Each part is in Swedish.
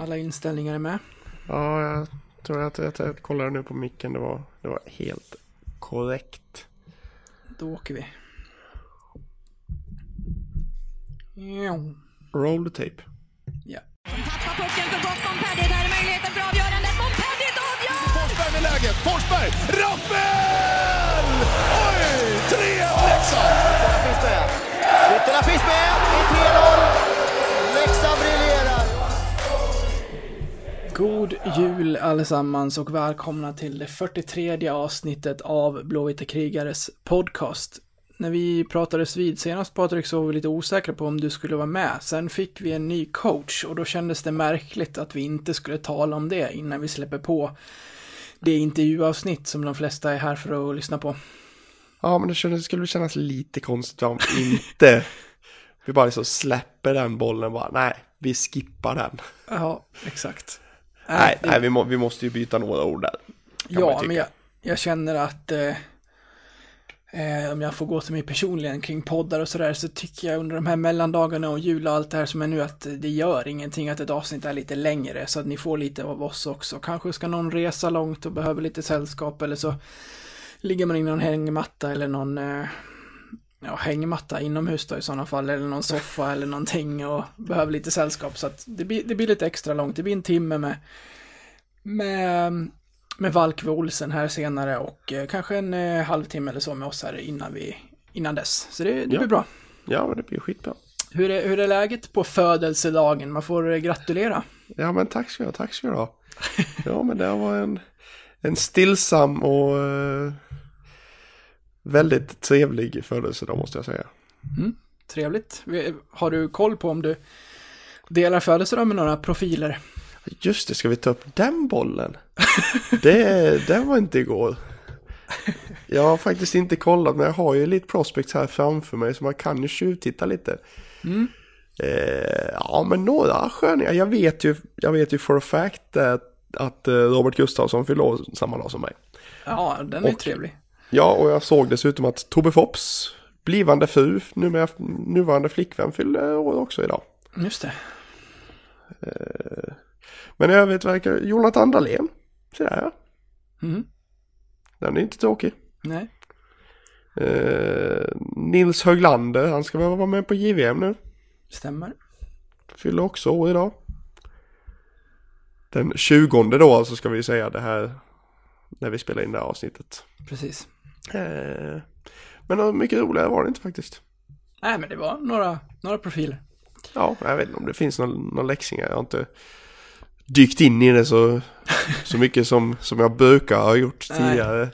Alla inställningar är med. Ja, jag tror att jag, jag kollade nu på micken. Det var, det var helt korrekt. Då åker vi. Ja. Roll the tape. Ja. Tappar pucken för gott Montpellier. Där är möjligheten för avgörandet. Montpellier avgör! Forsberg med läget. Forsberg! Rappel! Oj! 3-1 Leksand! Ytterna finns med. Ytterna finns med i 3-0. Leksand briljerar. God jul allesammans och välkomna till det 43 avsnittet av Blåvita krigares podcast. När vi pratades vid senast Patrik så var vi lite osäkra på om du skulle vara med. Sen fick vi en ny coach och då kändes det märkligt att vi inte skulle tala om det innan vi släpper på det intervjuavsnitt som de flesta är här för att lyssna på. Ja, men det skulle kännas lite konstigt om inte vi bara liksom släpper den bollen bara. Nej, vi skippar den. Ja, exakt. Nej, det- nej vi, må, vi måste ju byta några ord där. Ja, men jag, jag känner att eh, eh, om jag får gå till mig personligen kring poddar och sådär så tycker jag under de här mellandagarna och jul och allt det här som är nu att det gör ingenting att ett avsnitt är lite längre så att ni får lite av oss också. Kanske ska någon resa långt och behöver lite sällskap eller så ligger man i någon hängmatta eller någon eh, ja, hängmatta inomhus då i sådana fall eller någon soffa eller någonting och behöver lite sällskap så att det blir, det blir lite extra långt. Det blir en timme med med, med Valkve Olsen här senare och eh, kanske en eh, halvtimme eller så med oss här innan vi innan dess. Så det, det Ja. blir bra. Ja, men det blir skitbra. Hur är, hur är läget på födelsedagen? Man får eh, gratulera. Ja, men tack ska ha, tack ska du ha. Ja, men det var en, en stillsam och eh, väldigt trevlig födelsedag måste jag säga. Trevligt. Vi- Har du koll på om du delar födelsedag med några profiler? Just det, ska vi ta upp den bollen? Det, det var inte igår. Jag har faktiskt inte kollat, men jag har ju lite prospects här framför mig så man kan ju tjuvtitta lite. Eh, ja, men några sköningar. Jag vet ju, jag vet ju for a fact att, att eh, Robert Gustafsson fyller samma dag som mig. Ja, den är Och- trevlig. Ja, och jag såg dessutom att Tobbe Fops, blivande fru, numera, nuvarande flickvän, fyller år också idag. Just det. Men i övrigt verkar Jonathan Dahlén, se där ja. Mm. Den är inte tråkig. Nej. Eh, Nils Höglander, han ska väl vara med på JVM nu. Stämmer. Fyller också år idag. Den 20 då alltså ska vi säga det här när vi spelar in det här avsnittet. Precis. Eh, men mycket roligare var det inte faktiskt. Nej, men det var några, några profiler. Ja, jag vet inte om det finns någon, någon läxingar. Jag har inte dykt in i det så, så mycket som, som jag brukar ha gjort Nej. tidigare.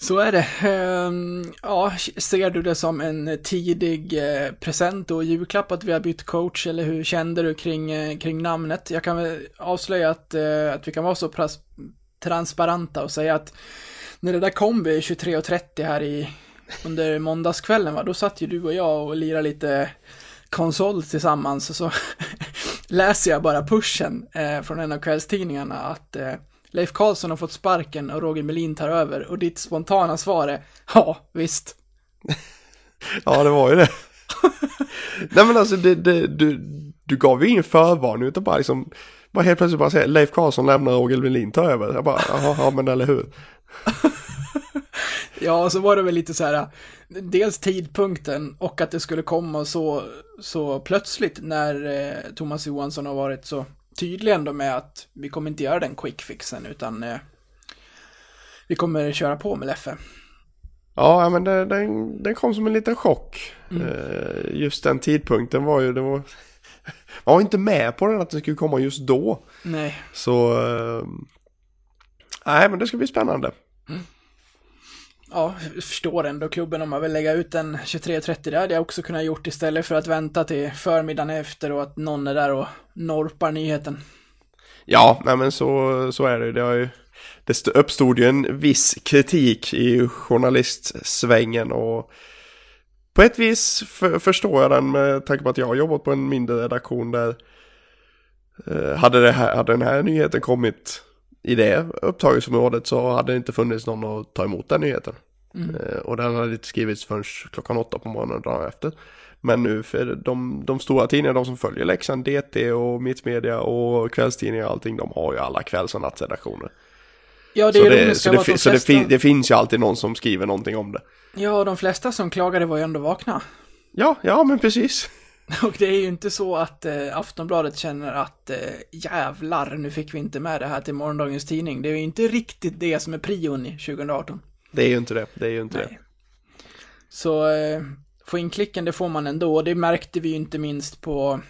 Så är det. Ehm, ja, ser du det som en tidig eh, present och julklapp att vi har bytt coach eller hur kände du kring, eh, kring namnet? Jag kan väl avslöja att, att vi kan vara så pras- transparenta och säga att när det där kom vid 23.30 här i under måndagskvällen va, då satt ju du och jag och lirade lite konsol tillsammans och så läser jag bara pushen eh, från en av kvällstidningarna att eh, Leif Karlsson har fått sparken och Roger Melin tar över och ditt spontana svar är ja, visst. Ja, det var ju det. Nej men alltså det, det, du, du gav ju ingen förvarning utan bara liksom bara helt plötsligt bara säga Leif Karlsson lämnar Roger Melin tar över. Jag bara, jaha, ja men eller hur. Ja, och så var det väl lite så här, dels tidpunkten och att det skulle komma så, så plötsligt när eh, Thomas Johansson har varit så tydlig ändå med att vi kommer inte göra den quick fixen utan eh, vi kommer köra på med Leffe. Ja, men det, den, den kom som en liten chock. Eh, just den tidpunkten var ju, det var... Man var inte med på den att den skulle komma just då. Nej, Så... eh, Nej, men det ska bli spännande. ja, jag förstår ändå klubben om man vill lägga ut den 23.30. Det hade jag också kunnat gjort istället för att vänta till förmiddagen efter och att någon är där och norpar nyheten. Ja, nej men så, så är det. Det, har ju, det st- uppstod ju en viss kritik i journalistsvängen och på ett vis för, förstår jag den med tanke på att jag har jobbat på en mindre redaktion där eh, hade, här, hade den här nyheten kommit i det upptagningsområdet så hade det inte funnits någon att ta emot den nyheten. Eh, Och den hade inte skrivits förrän klockan åtta på morgonen dagen efter. Men nu för de, de stora tidningarna, de som följer Leksand, DT och Mittmedia och kvällstidningar och allting, de har ju alla kvälls och nattredaktioner. Ja, det Så, det, så, det, de så det, flesta... det finns ju alltid någon som skriver någonting om det. Ja, de flesta som klagade var ju ändå vakna. Ja, ja men precis. Och det är ju inte så att eh, Aftonbladet känner att eh, jävlar, nu fick vi inte med det här till morgondagens tidning. Det är ju inte riktigt det som är prion i 2018. Det är ju inte det, det är ju inte det. Nej. Så eh, få in klicken, det får man ändå. Och det märkte vi ju inte minst på...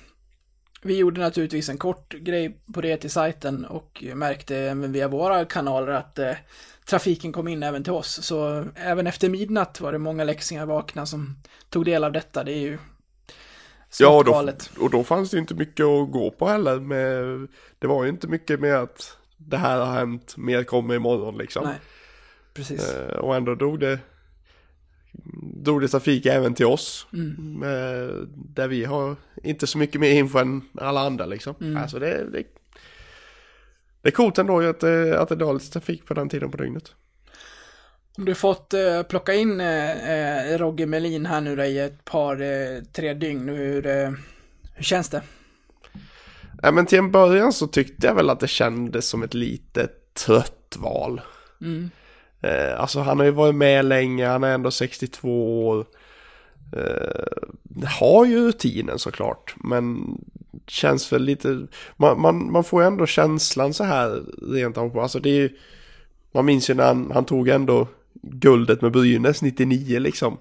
Vi gjorde naturligtvis en kort grej på det till sajten och märkte även via våra kanaler att eh, trafiken kom in även till oss. Så även efter midnatt var det många läxingar vakna som tog del av detta. Det är ju Ja, och då, och då fanns det inte mycket att gå på heller. Med, det var ju inte mycket med att det här har hänt, mer kommer imorgon liksom. Nej, precis. Eh, och ändå drog det, drog det trafik även till oss. Eh, där vi har inte så mycket mer info än alla andra liksom. Alltså det, det, det är coolt ändå att, det- att det drar lite trafik på den tiden på dygnet. Om du fått eh, plocka in eh, eh, Rogge Melin här nu då i ett par, eh, tre dygn, hur, eh, hur känns det? Ja, men till en början så tyckte jag väl att det kändes som ett lite trött val. Mm. Eh, alltså han har ju varit med länge, han är ändå 62 år. Eh, har ju rutinen såklart, men känns väl lite, man, man, man får ju ändå känslan så här rent av, alltså det är ju, man minns ju när han, han tog ändå guldet med Brynäs 99 liksom.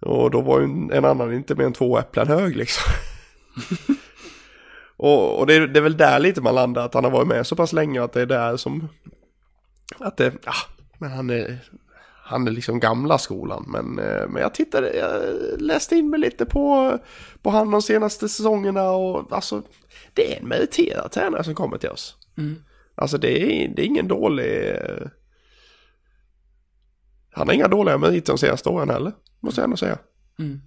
Och då var ju en, en annan inte mer än två äpplen hög liksom. och och det, är- det är väl där lite man landar, att han har varit med så pass länge att det är där som att det, ja, men han är, han är liksom gamla skolan. Men, eh, men jag tittade, jag läste in mig lite på, på han de senaste säsongerna och alltså, det är en meriterad tränare som kommer till oss. Mm. Alltså det är, det är ingen dålig, eh, han har inga dåliga meriter de senaste åren heller, måste jag ändå säga. Mm.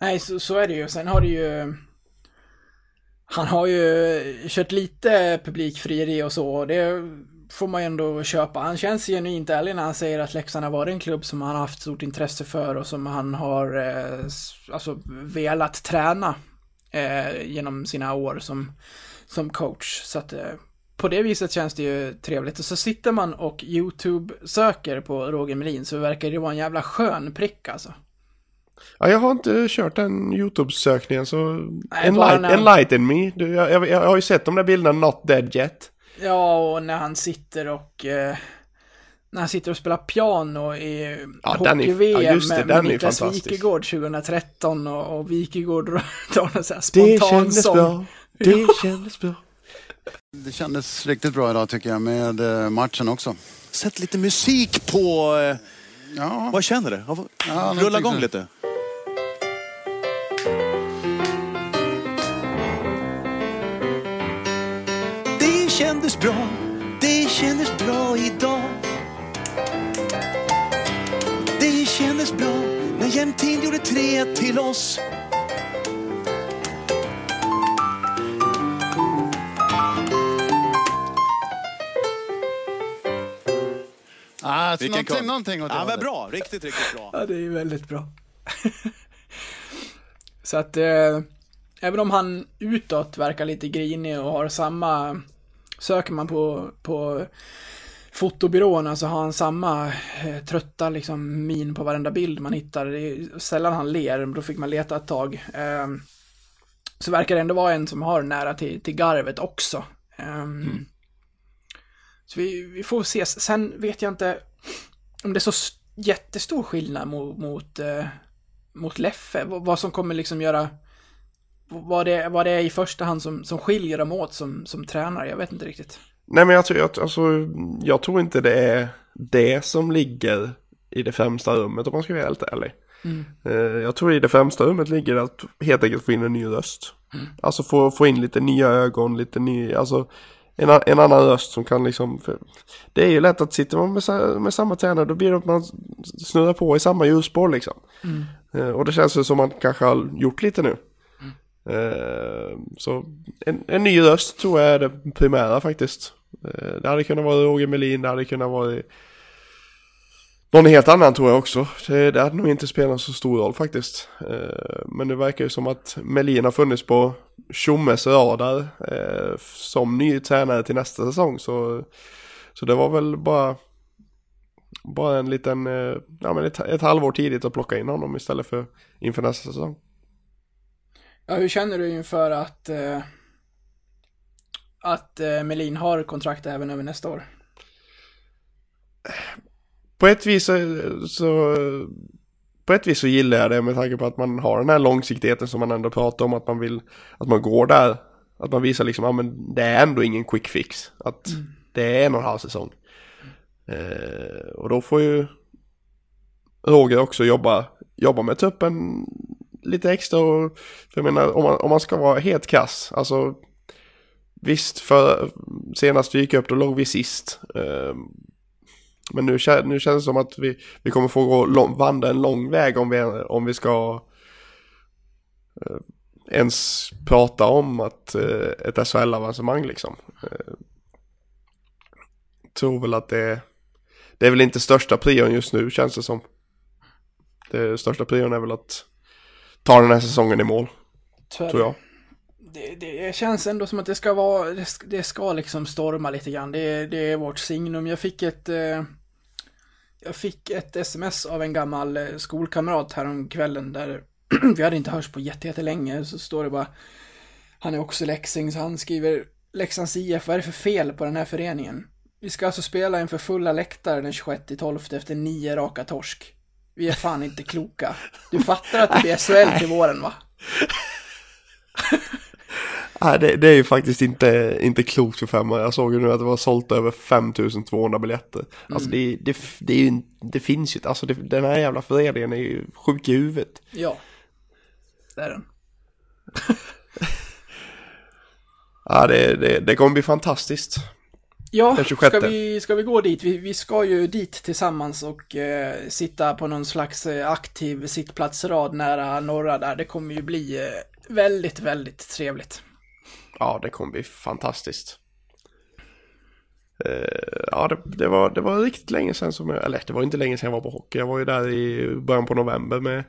Nej, så, så är det ju. Sen har det ju... Han har ju kört lite publikfrieri och så, det får man ju ändå köpa. Han känns genuint ärlig när han säger att Leksand har varit en klubb som han har haft stort intresse för och som han har eh, alltså, velat träna eh, genom sina år som, som coach. Så att eh, på det viset känns det ju trevligt. Och så sitter man och YouTube-söker på Roger Melin så verkar det vara en jävla skön prick alltså. Ja, jag har inte kört den YouTube-sökningen så Nej, bara enlight, när- enlighten me. Du, jag, jag, jag har ju sett de där bilderna Not Dead Yet. Ja, och när han sitter och... Eh, när han sitter och spelar piano i Ja, hockey-VM ja, just det, med, den med är Niklas. Wikegård 2013 och, och Wikegård drar någon sån här Det spontan kändes sång. bra. Det kändes bra. Det kändes riktigt bra idag tycker jag med eh, matchen också. Sätt lite musik på... eh, Ja, Vad känner du? Rulla igång lite. Kändes bra, det kändes bra idag. Det kändes bra när Jämtin gjorde tre till oss. alltså, någonting, någonting åt det Ja, men bra, riktigt, riktigt bra. Ja, det är ju väldigt bra. Så att, eh, även om han utåt verkar lite grinig och har samma, söker man på, på fotobyråerna så har han samma eh, trötta liksom min på varenda bild man hittar. Det är sällan han ler, då fick man leta ett tag. Eh, så verkar det ändå vara en som har nära till, till garvet också. Eh, Så vi, vi får se. Sen vet jag inte om det är så jättestor skillnad mot, mot, eh, mot Leffe. Vad som kommer liksom göra... Vad det, vad det är i första hand som, som skiljer dem åt som, som tränare. Jag vet inte riktigt. Nej men jag tror, att, alltså, jag tror inte det är det som ligger i det främsta rummet om man ska vara helt ärlig. Eh, Jag tror i det främsta rummet ligger att helt enkelt få in en ny röst. Alltså få, få in lite nya ögon, lite ny, alltså en, en annan röst som kan liksom, det är ju lätt att sitter man med, med samma tränare då blir det att man snurrar på i samma hjulspår liksom. Eh, Och det känns ju som man kanske har gjort lite nu. Eh, så en, en ny röst tror jag är det primära faktiskt. Eh, Det hade kunnat vara Roger Melin, det hade kunnat vara någon helt annan tror jag också. Det, det hade nog inte spelat så stor roll faktiskt. Eh, men det verkar ju som att Melin har funnits på Tjommes radar eh, som ny tränare till nästa säsong. Så, så det var väl bara, bara en liten, eh, ja men ett, ett halvår tidigt att plocka in honom istället för inför nästa säsong. Ja, hur känner du inför att, eh, att eh, Melin har kontrakt även över nästa år? På ett vis så, så på ett vis så gillar jag det med tanke på att man har den här långsiktigheten som man ändå pratar om att man vill att man går där att man visar liksom, ja men det är ändå ingen quick fix. Att det är en och en halv säsong. Eh, och då får ju Roger också jobba, jobba med tuppen lite extra. Och, för jag menar, om man, om man ska vara helt kass, alltså visst, för senast vi gick upp då låg vi sist. Eh, men nu, nu känns det som att vi, vi kommer få gå lång, vandra en lång väg om vi, om vi ska eh, ens prata om att eh, ett SHL-avancemang liksom. Eh, tror väl att det, det är väl inte största prion just nu känns det som. Det största prion är väl att ta den här säsongen i mål, Tyvärr. tror jag. Det, det känns ändå som att det ska vara, det ska, det ska liksom storma lite grann. Det, det är vårt signum. Jag fick ett, eh, jag fick ett sms av en gammal eh, skolkamrat härom kvällen där vi hade inte hörts på jätte- jättelänge. Så står det bara, han är också Leksing, så han skriver Leksands IF, vad är det för fel på den här föreningen? Vi ska alltså spela inför fulla läktare den 26-12 efter nio raka torsk. Vi är fan inte kloka. Du fattar att det blir SHL till våren va? Nej, det, det är ju faktiskt inte, inte klokt för femma. Jag såg ju nu att det var sålt över 5200 biljetter. Alltså det, det, det, är ju, det finns ju alltså det, den här jävla föreningen är ju sjuk i huvudet. Ja. Det är den. Ja, det, det, det kommer bli fantastiskt. Ja, Den 26. ska vi, ska vi gå dit? Vi, vi ska ju dit tillsammans och eh, sitta på någon slags eh, aktiv sittplatsrad nära norra där. Det kommer ju bli eh, väldigt, väldigt trevligt. Ja, det kommer bli fantastiskt. Eh, ja, det, det, var, det var riktigt länge sedan som jag, eller det var inte länge sedan jag var på hockey. Jag var ju där i början på november med,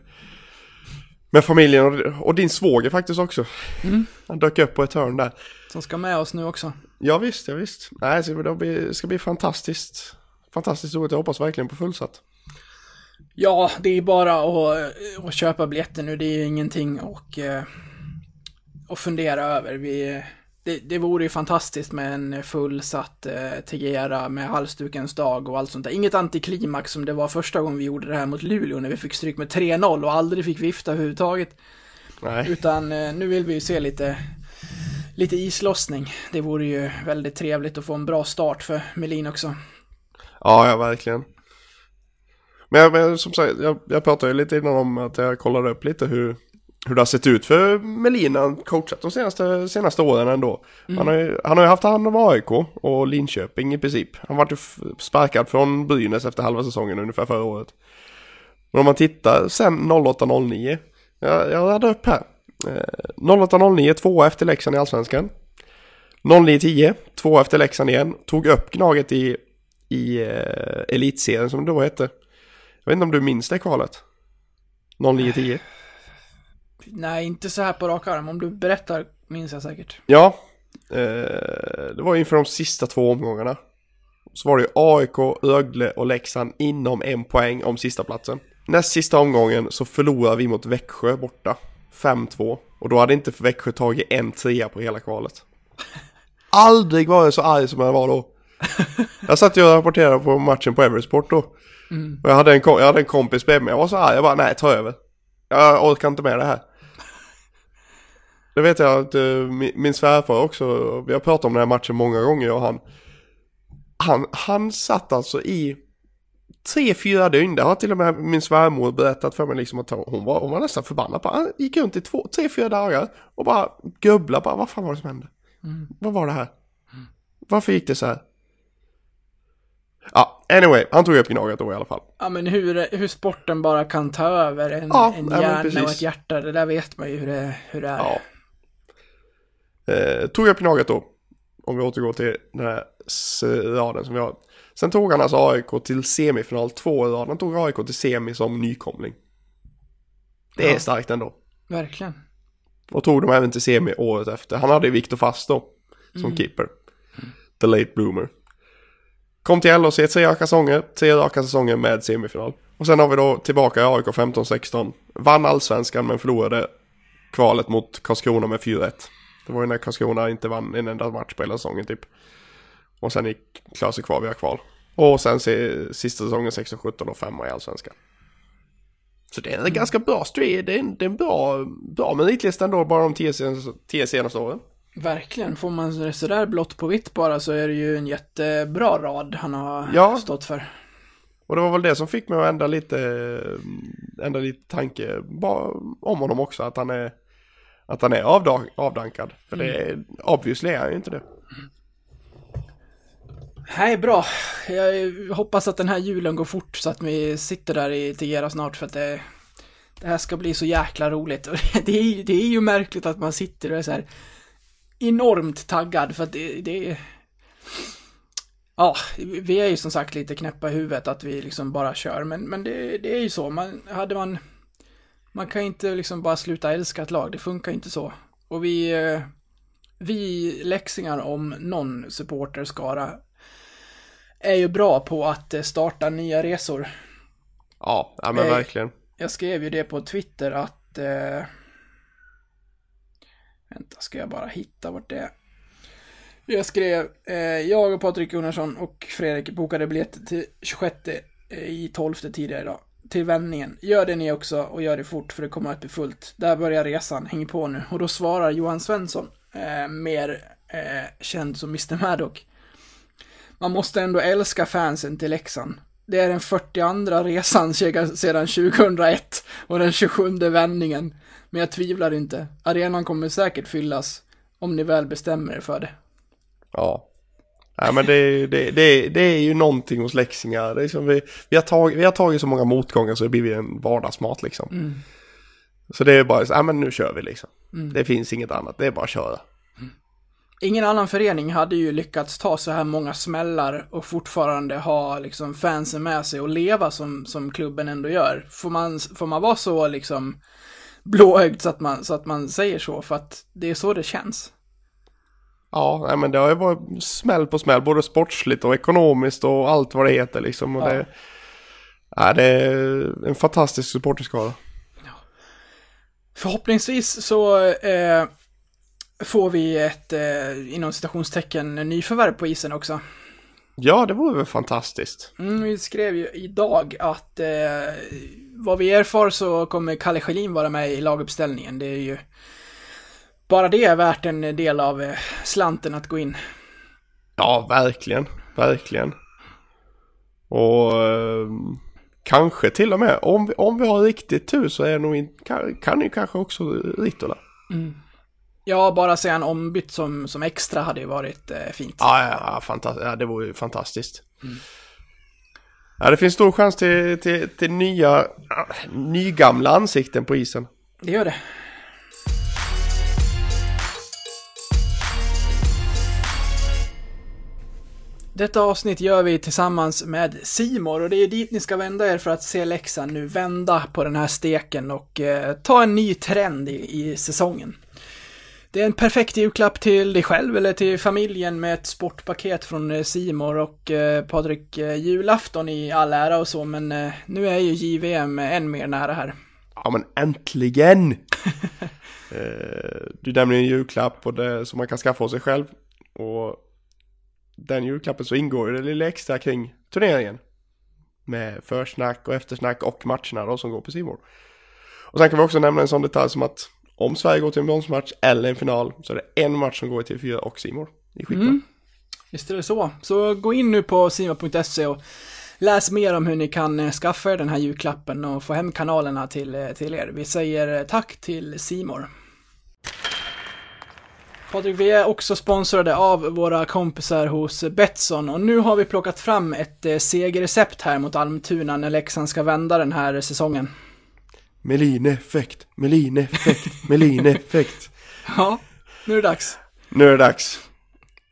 med familjen och, och din svåger faktiskt också. Han dök upp på ett hörn där. Som ska med oss nu också. Ja visst, ja visst. Nej, så det blir, ska bli fantastiskt. Fantastiskt roligt. Jag hoppas verkligen på fullsatt. Ja, det är bara att, eh, att köpa biljetter nu. Det är ju ingenting och, eh, att fundera över. Vi, det, det vore ju fantastiskt med en fullsatt eh, Tegera med halsdukens dag och allt sånt där. Inget antiklimax som det var första gången vi gjorde det här mot Luleå när vi fick stryk med 3-0 och aldrig fick vifta överhuvudtaget. Nej. Utan eh, nu vill vi ju se lite, lite islossning. Det vore ju väldigt trevligt att få en bra start för Melin också. Ja, ja verkligen. Men, men som sagt, jag, jag pratade ju lite innan om att jag kollade upp lite hur, hur det har sett ut för Melina han coachat de senaste, senaste åren ändå. Han, har ju, han har ju haft hand om AIK och Linköping i princip. Han var ju sparkad från Brynäs efter halva säsongen ungefär förra året. Men om man tittar sen 08-09. Jag, jag hade upp här. Eh, 08-09, tvåa efter Leksand i Allsvenskan. 09-10, tvåa efter Leksand igen. Tog upp Gnaget i, i eh, Elitserien som det då hette. Jag vet inte om du minns det kvalet? 09-10. Nej, inte så här på rak arm. Om du berättar minns jag säkert. Ja, eh, det var inför de sista två omgångarna. Så var det ju AIK, Rögle och Leksand inom en poäng om sista platsen. Näst sista omgången så förlorade vi mot Växjö borta. 5-2. Och då hade inte Växjö tagit en trea på hela kvalet. Aldrig var jag så arg som jag var då. Jag satt ju och rapporterade på matchen på Everesport då. Och jag hade, en, jag hade en kompis bredvid mig. Jag var så arg. Jag bara, nej, ta över. Jag orkar inte med det här. Det vet jag att eh, min, min svärfar också, vi har pratat om den här matchen många gånger jag och han. Han, han satt alltså i tre, fyra dygn. Det har till och med min svärmor berättat för mig liksom att hon var, hon var nästan förbannad. Bara, han gick runt i två, tre, fyra dagar och bara gubbla bara, vad fan var det som hände? Vad var det här? Varför gick det så här? Ja, anyway, han tog upp Gnaget då i alla fall. Ja, men hur, hur sporten bara kan ta över en, Ja, en ja, hjärna och precis. ett hjärta. Det där vet man ju hur det, hur det är. Ja. Eh, tog upp Gnaget då. Om vi återgår till den här raden som vi har. Sen tog han alltså AIK till semifinal två år i rad. Han tog AIK till semi som nykomling. Det är Ja. starkt ändå. Verkligen. Och tog dem även till semi året efter. Han hade Viktor Fast då, som keeper. The late bloomer. Kom till LHC tre raka säsonger, tre raka säsonger med semifinal. Och sen har vi då tillbaka i AIK 15-16. Vann allsvenskan men förlorade kvalet mot Karlskrona med 4-1. Det var ju när Karlskrona inte vann en enda match på hela säsongen typ. Och sen gick klarade sig kvar via kval. Och sen se, sista säsongen 16-17 och femma i allsvenskan. Så det är en ganska bra streak. Det är en, det är en bra, bra meritlista ändå bara de tio senaste, tio senaste åren. Verkligen. Får man det sådär blått på vitt bara så är det ju en jättebra rad han har Ja. stått för. Och det var väl det som fick mig att ändra lite, ändra lite tanke bara om honom också. Att han är, att han är avdankad. För det är, obviously är han ju inte det. Nej, bra. Jag hoppas att den här julen går fort så att vi sitter där i Tegera snart för att det, det här ska bli så jäkla roligt. Och det, är, ju- det är ju märkligt att man sitter och är så här enormt taggad för att det, det är... Ja, vi är ju som sagt lite knäppa i huvudet att vi liksom bara kör, men, men det, det är ju så. Man, hade man... Man kan inte liksom bara sluta älska ett lag, det funkar inte så. Och vi... Eh, vi läxingar om någon supporterskara är ju bra på att eh, starta nya resor. Ja, ja men Eh, verkligen. Jag skrev ju det på Twitter att... Eh... Vänta, ska jag bara hitta vart det är. Jag skrev, eh, jag och Patrik Gunnarsson och Fredrik bokade biljett till 26 eh, i 12 tidigare idag. Till vändningen. Gör det ni också och gör det fort för det kommer att bli fullt. Där börjar resan, häng på nu. Och då svarar Johan Svensson, eh, mer eh, känd som Mr Maddock. Man måste ändå älska fansen till Leksand. Det är den 42 resan sedan sedan 2001 och den 27 vändningen. Men jag tvivlar inte. Arenan kommer säkert fyllas om ni väl bestämmer er för det. Ja. Ja men det, är- det, det, det är ju någonting hos läxingar. Det är som vi, vi, har tagit, vi har tagit så många motgångar så det blir en vardagsmat liksom. Så det är bara så, ja men nu kör vi liksom. Det finns inget annat, det är bara att köra. Ingen annan förening hade ju lyckats ta så här många smällar och fortfarande ha liksom fansen med sig och leva som, som klubben ändå gör. Får man, får man vara så liksom blåögd så att, man, så att man säger så? För att det är så det känns. Ja, men det har ju varit smäll på smäll, både sportsligt och ekonomiskt och allt vad det heter liksom. Och Ja. det, ja, det är en fantastisk supporterskara. Förhoppningsvis så eh, får vi ett, eh, inom citationstecken, nyförvärv på isen också. Ja, det vore väl fantastiskt. Mm, vi skrev ju idag att eh, vad vi erfar så kommer Kalle Schelin vara med i laguppställningen. Det är ju bara det är värt en del av eh, slanten att gå in. Ja, verkligen. Verkligen. Och eh, kanske till och med, om vi, om vi har riktigt tur så är nog in, kan, kan ju kanske också Ritola. Ja, bara säga en ombytt som, som extra hade ju varit eh, fint. Ja, ja, fantast- ja, det vore ju fantastiskt. Ja, det finns stor chans till, till, till nya, nygamla ansikten på isen. Det gör det. Detta avsnitt gör vi tillsammans med Simor och det är dit ni ska vända er för att se Leksand nu vända på den här steken och eh, ta en ny trend i, i säsongen. Det är en perfekt julklapp till dig själv eller till familjen med ett sportpaket från eh, Simor och eh, Patrik, eh, julafton i all ära och så, men eh, nu är ju JVM än mer nära här. Ja men äntligen! eh, du nämner en julklapp och det, som man kan skaffa åt sig själv. Och den julklappen så ingår ju det lilla extra kring turneringen. Med försnack och eftersnack och matcherna då som går på Simor. Och sen kan vi också nämna en sån detalj som att om Sverige går till en bronsmatch eller en final så är det en match som går i TV4 och Simor. Det är skitbra. Mm. Visst är det så. Så gå in nu på simor.se och läs mer om hur ni kan eh, skaffa er den här julklappen och få hem kanalerna till, eh, till er. Vi säger eh, tack till Simor. Patrik, vi är också sponsrade av våra kompisar hos Betsson och nu har vi plockat fram ett segerrecept här mot Almtuna när Leksand ska vända den här säsongen. Melin-effekt, Melin-effekt, Melin-effekt. Ja, nu är det dags. Nu är det dags.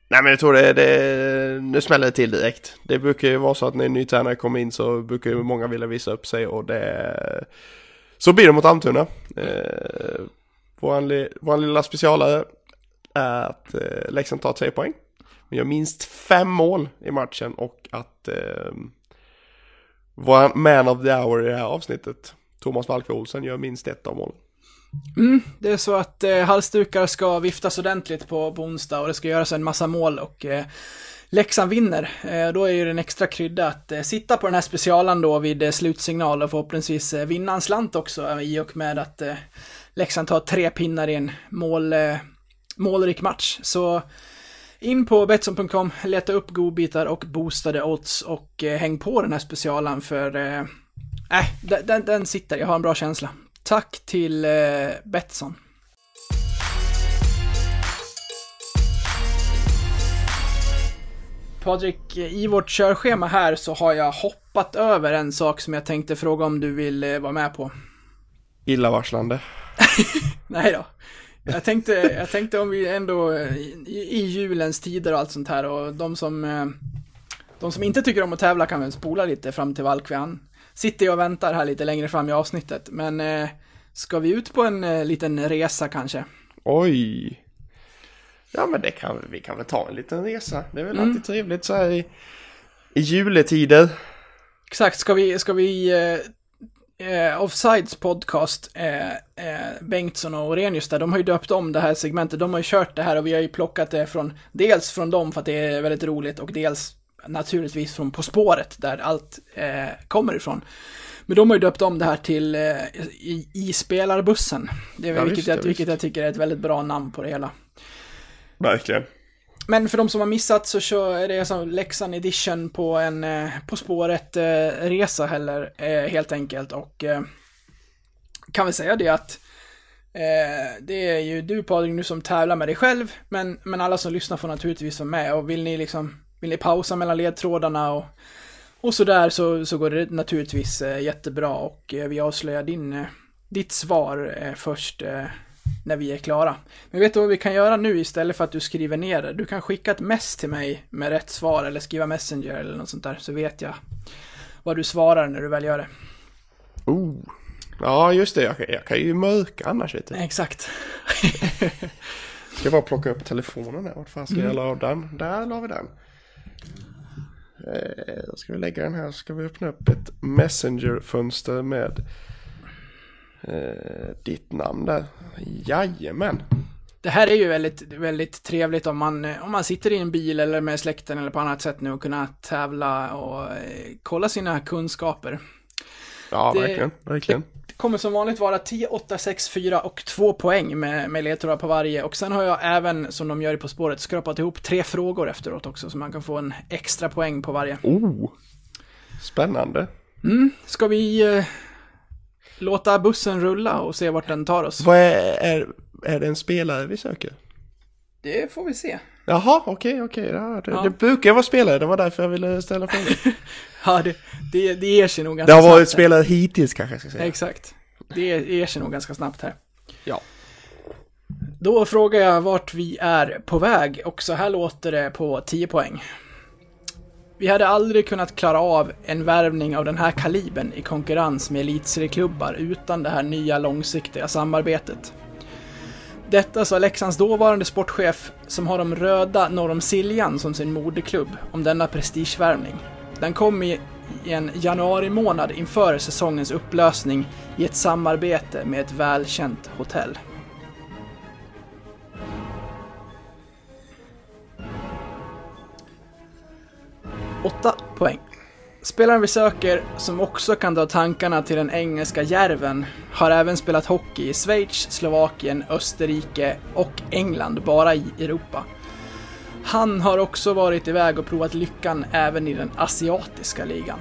Nej men jag tror det, det, nu smäller det till direkt. Det brukar ju vara så att när en ny tränare kommer in så brukar ju många vilja visa upp sig och det... Så blir det mot Almtuna. Eh, våran, li- våran lilla specialare är att eh, Leksand tar tre poäng. Vi gör minst fem mål i matchen och att eh, vår man of the hour i det här avsnittet, Thomas Valke Olsen, gör minst ett av målen. Mm, det är så att eh, halsdukar ska viftas ordentligt på, på onsdag och det ska göras en massa mål och eh, Leksand vinner. Eh, då är ju det en extra krydda att eh, sitta på den här specialen då vid eh, slutsignal och förhoppningsvis eh, vinna en slant också eh, i och med att eh, Leksand tar tre pinnar i en mål, eh, målrik match. Så in på Betsson.com, leta upp godbitar och boostade odds och eh, häng på den här specialen för eh, eh, äh, den, den, den sitter, jag har en bra känsla. Tack till eh, Betsson. Patrik, i vårt körschema här så har jag hoppat över en sak som jag tänkte fråga om du vill eh, vara med på. Illavarslande. Nej då. Jag tänkte, jag tänkte om vi ändå eh, i, i julens tider och allt sånt här och de som eh, de som inte tycker om att tävla kan väl spola lite fram till Valkve. Sitter ju och väntar här lite längre fram i avsnittet. Men eh, ska vi ut på en eh, liten resa kanske? Oj. Ja men det kan vi kan väl ta en liten resa. Det är väl alltid trevligt så här i, i juletider. Exakt, ska vi, ska vi eh, eh, Offsides podcast, eh, eh, Bengtsson och Orenius där, de har ju döpt om det här segmentet, de har ju kört det här och vi har ju plockat det från, dels från dem för att det är väldigt roligt och dels naturligtvis från På spåret där allt eh, kommer ifrån. Men de har ju döpt om det här till eh, i, i spelarbussen. Det är, Ja, vilket, visst, jag, ja, vilket jag tycker är ett väldigt bra namn på det hela. Verkligen. Men för de som har missat så kör är det som Leksand edition på en eh, På spåret-resa heller, eh, helt enkelt. Och eh, kan väl säga det att eh, det är ju du Patrik nu som tävlar med dig själv, men, men alla som lyssnar får naturligtvis vara med. Och vill ni liksom, vill ni pausa mellan ledtrådarna och, och sådär så, så går det naturligtvis eh, jättebra. Och eh, vi avslöjar din, eh, ditt svar först när vi är klara. Men vet du vad vi kan göra nu istället för att du skriver ner det? Du kan skicka ett mess till mig med rätt svar eller skriva Messenger eller något sånt där så vet jag vad du svarar när du väl gör det. Oh. Ja just det, jag, kan- jag kan ju mörka annars lite. Exakt. Ska jag bara plocka upp telefonen här. Vart fan ska jag la av den? Där la vi den. Eh, då ska vi lägga den här. så Ska vi öppna upp ett Messenger-fönster med eh, ditt namn där. Jajamän. Det här är ju väldigt, väldigt trevligt om man, om man sitter i en bil eller med släkten eller på annat sätt nu och kunna tävla och eh, kolla sina kunskaper. Ja, Det- verkligen. Verkligen. Det kommer som vanligt vara 10, 8, 6, 4 och 2 poäng med, med ledtrådar på varje. Och sen har jag även, som de gör i På spåret, skrapat ihop tre frågor efteråt också, så man kan få en extra poäng på varje. Oh. Spännande. Ska vi eh, låta bussen rulla och se vart den tar oss? Vad är, är, är det en spelare vi söker? Det får vi se. Jaha, okej, okej. Ja, det, Ja. det brukar vara spelare, det var därför jag ville ställa frågan. Ja, det, det, det ger sig nog Det ganska har snabbt. varit här. spelare hittills kanske jag ska säga. Exakt. Det ger sig nog ganska snabbt här. Ja. Då frågar jag vart vi är på väg och så här låter det på 10 poäng. Vi hade aldrig kunnat klara av en värvning av den här kalibern i konkurrens med elitserieklubbar utan det här nya långsiktiga samarbetet. Detta sa Leksands dåvarande sportchef som har de röda norr om Siljan som sin moderklubb om denna prestigevärvning. Den kom i i en januari månad inför säsongens upplösning i ett samarbete med ett välkänt hotell. Åtta poäng. Spelaren vi söker, som också kan dra tankarna till den engelska järven, har även spelat hockey i Schweiz, Slovakien, Österrike och England, bara i Europa. Han har också varit iväg och provat lyckan även i den asiatiska ligan.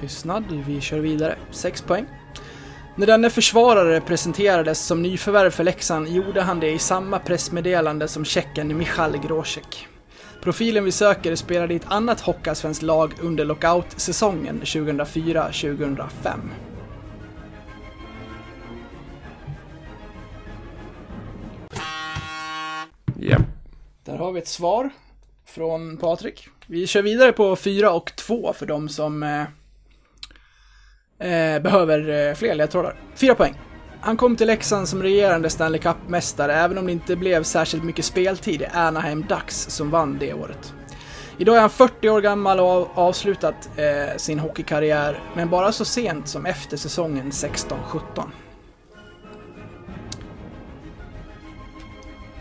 Tystnad, vi kör vidare. 6 poäng. När denne försvarare presenterades som nyförvärv för Leksand gjorde han det i samma pressmeddelande som tjecken Michal Grosek. Profilen vi söker spelade i ett annat Hockeysvenskt lag under lockout-säsongen 2004-2005. Ja. Där har vi ett svar från Patrik. Vi kör vidare på 4 och 2 för de som eh, eh, behöver eh, fler ledtrådar. 4 poäng. Han kom till Leksand som regerande Stanley Cup-mästare även om det inte blev särskilt mycket speltid i Anaheim Ducks som vann det året. Idag är han 40 år gammal och har avslutat eh, sin hockeykarriär, men bara så sent som efter säsongen 16-17.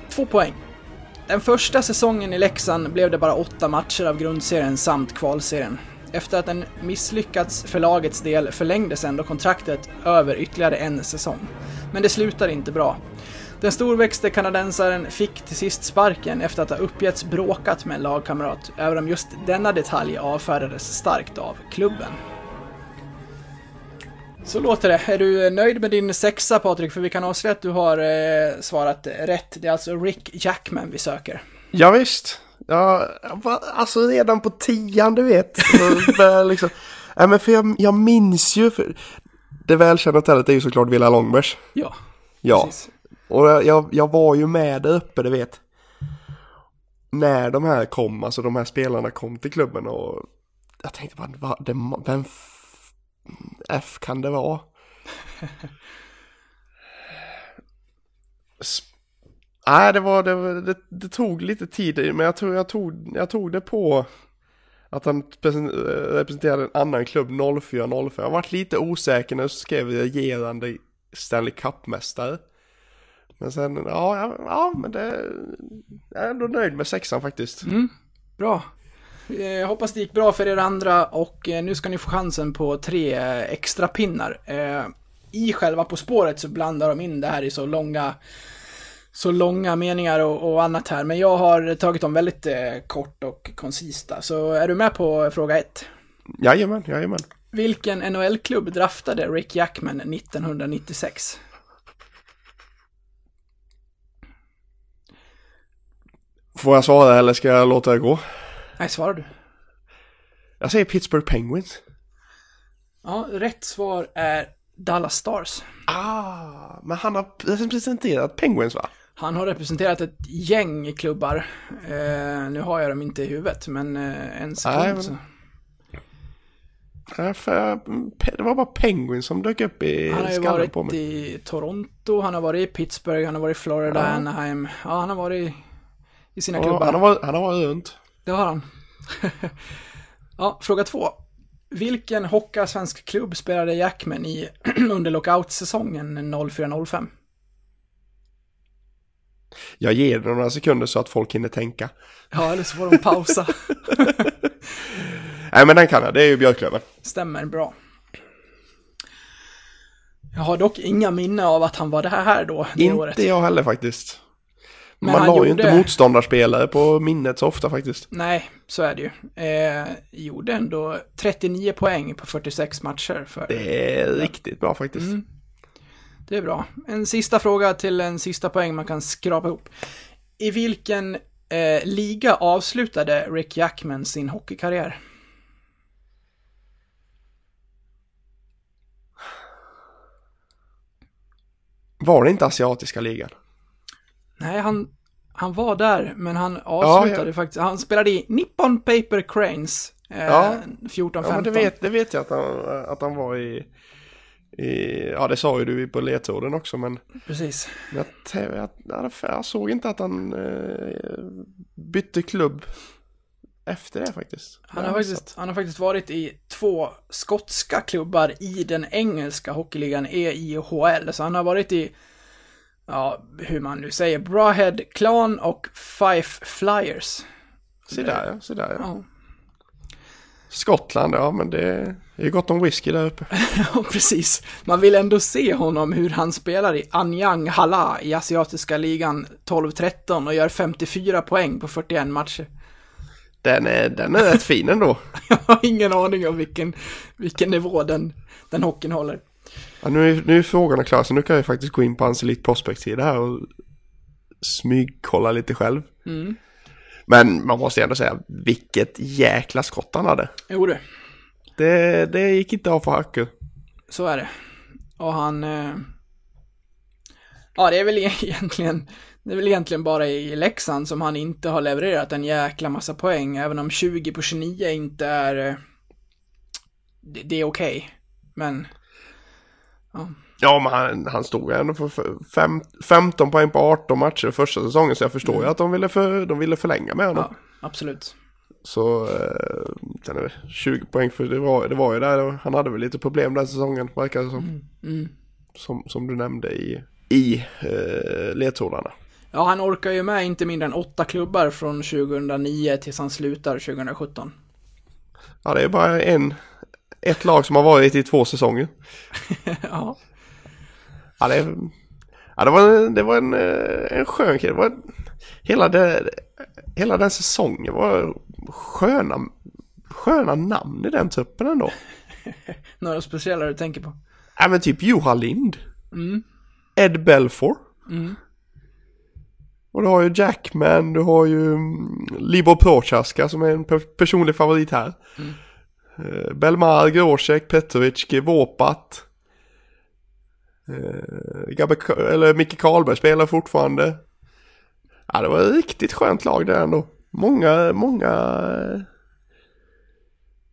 Två poäng. Den första säsongen i Leksand blev det bara åtta matcher av grundserien samt kvalserien. Efter att den misslyckats för lagets del förlängdes ändå kontraktet över ytterligare en säsong. Men det slutade inte bra. Den storväxte kanadensaren fick till sist sparken efter att ha uppgetts bråkat med en lagkamrat, även om just denna detalj avfärdades starkt av klubben. Så låter det. Är du nöjd med din sexa Patrik? För vi kan avslöja att du har eh, svarat rätt. Det är alltså Rick Jackman vi söker. Ja, visst. Ja, alltså redan på tian, du vet. liksom, ja, men för jag, jag minns ju, för, det välkända hotellet är ju såklart Villa Långbergs. Ja, Ja, precis. och jag- jag, var ju med där uppe, du vet. När de här kom, alltså de här spelarna kom till klubben och jag tänkte bara, va, det, vem f, F kan det vara? Nej, det var, det, det, det tog lite tid, men jag tror jag tog, jag tog det på att han representerade en annan klubb 04-05. Jag varit lite osäker när jag skrev regerande Stanley Cup-mästare. Men sen, ja, ja, ja men det, jag är ändå nöjd med sexan faktiskt. Mm, bra. Jag hoppas det gick bra för er andra och eh, nu ska ni få chansen på tre eh, extra pinnar. I själva På spåret så blandar de in det här i så långa så långa meningar och, och annat här, men jag har tagit dem väldigt eh, kort och koncista. Så är du med på fråga ett? Jajamän, jajamän. Vilken NHL-klubb draftade Rick Jackman 1996? Får jag svara eller ska jag låta det gå? Nej, svarar du? Jag säger Pittsburgh Penguins. Ja, rätt svar är Dallas Stars. Ah, men han har representerat Penguins va? Han har representerat ett gäng klubbar. Eh, nu har jag dem inte i huvudet, men eh, en sekund Nej, men-. Ja, för, pe- det var bara Penguins som dök upp i Han har ju skallen varit på mig. i Toronto, han har varit i Pittsburgh, han har varit i Florida, Ja. Anaheim. Ja, han har varit i, i sina Ja, klubbar. han, har varit, han har varit runt. Det har han. ja, fråga två. Vilken hockeyallsvensk klubb spelade Jackman i under lockout-säsongen 04-05? Jag ger det några sekunder så att folk hinner tänka. Ja, eller så får de pausa. Nej men den kan jag, det är ju Björklöven. Stämmer bra. Jag har dock inga minne av att han var det här då, det Inte året. jag heller faktiskt. Men Man han har ju gjorde- inte motståndarspelare på minnet så ofta faktiskt. Nej, så är det ju. Eh, gjorde ändå 39 poäng på 46 matcher. För... Det är riktigt bra faktiskt. Mm. Det är bra. En sista fråga till en sista poäng man kan skrapa ihop. I vilken eh, liga avslutade Rick Jackman sin hockeykarriär? Var det inte asiatiska ligan? Nej, han, han var där, men han avslutade ja. faktiskt. Han spelade i Nippon Paper Cranes eh, Ja. 14-15. Ja men det vet, det vet jag att han, att han var i, i... Ja det sa ju du på ledtråden också men... Precis. men jag, jag, jag, jag såg inte att han eh, bytte klubb efter det faktiskt. Han har, faktiskt, han har faktiskt varit i två skotska klubbar i den engelska hockeyligan EIHL. Så han har varit i, ja, hur man nu säger, Brahead Clan och Fife Flyers. Se där ja, se där ja. Ja, Skottland, ja men det är ju gott om whisky där uppe. ja precis. Man vill ändå se honom hur han spelar i Anyang Hala i asiatiska ligan 12-13 och gör 54 poäng på 41 matcher. Den är, den är rätt fin ändå. Jag har ingen aning om vilken, vilken nivå den, den hockeyn håller. Ja, nu, är, nu är frågorna klara så nu kan jag faktiskt gå in på hans Elite Prospect-sida här och smygkolla lite själv. Mm. Men man måste ändå säga vilket jäkla skott han hade. Jo du. Det, det gick inte av för hacker. Så är det. Och han... Eh... Ja, det är väl egentligen Det är väl egentligen bara i Leksand som han inte har levererat en jäkla massa poäng, även om 20 på 29 inte är... eh, Det, det är okej. Men... Ja, men han, han stod ju ändå för fem, 15 poäng på 18 matcher första säsongen. Så jag förstår ju att de ville, för, de ville förlänga med honom. Ja, absolut. Så eh, sen är det 20 poäng för det var, det var ju där. Han hade väl lite problem den säsongen, verkar det som. Som, som du nämnde i, i eh, ledtrådarna. Ja, han orkar ju med inte mindre än åtta klubbar från 2009 tills han slutar 2017. Ja, det är bara en, ett lag som har varit i två säsonger. ja. Ja, det, ja, det var, det var en, eh, en skön kille. Det var, hela, det, hela den säsongen var sköna, sköna namn i den truppen ändå. Några speciella du tänker på? Ja, men typ Johan Lind. Ed Belfour. Och du har ju Jackman, du har ju mm, Libor Prochaska som är en pe- personlig favorit här. Eh, Belmar, Grosek, Petrovic, Vopat. Uh, Gabbe, eller Micke Karlberg spelar fortfarande. Ja, det var ett riktigt skönt lag där ändå. Många, många... eh,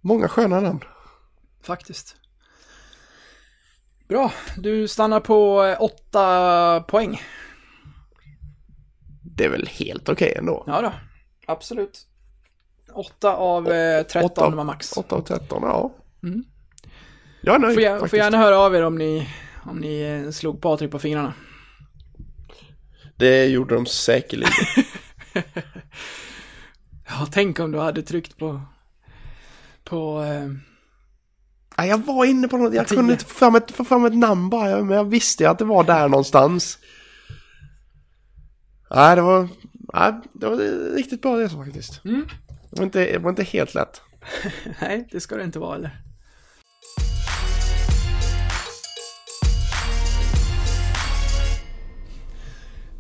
Många sköna namn. Faktiskt. Bra, du stannar på eh, åtta poäng. Det är väl helt okej ändå. Ja då, absolut. Åtta av eh, 13 Åtta- var max. 8 av 13, ja. Jag är nöjd Får, jag, får gärna höra av er om ni, om ni eh, slog Patrik på fingrarna. Det gjorde de säkerligen. Ja, tänk om du hade tryckt på... På... Eh, Nej, jag var inne på något, jag Tio. kunde inte få fram ett, få fram ett namn bara, men jag visste ju att det var där någonstans. Nej, det var, nej, det var riktigt bra resa faktiskt. Det, var inte, det var inte helt lätt. nej, det ska det inte vara eller?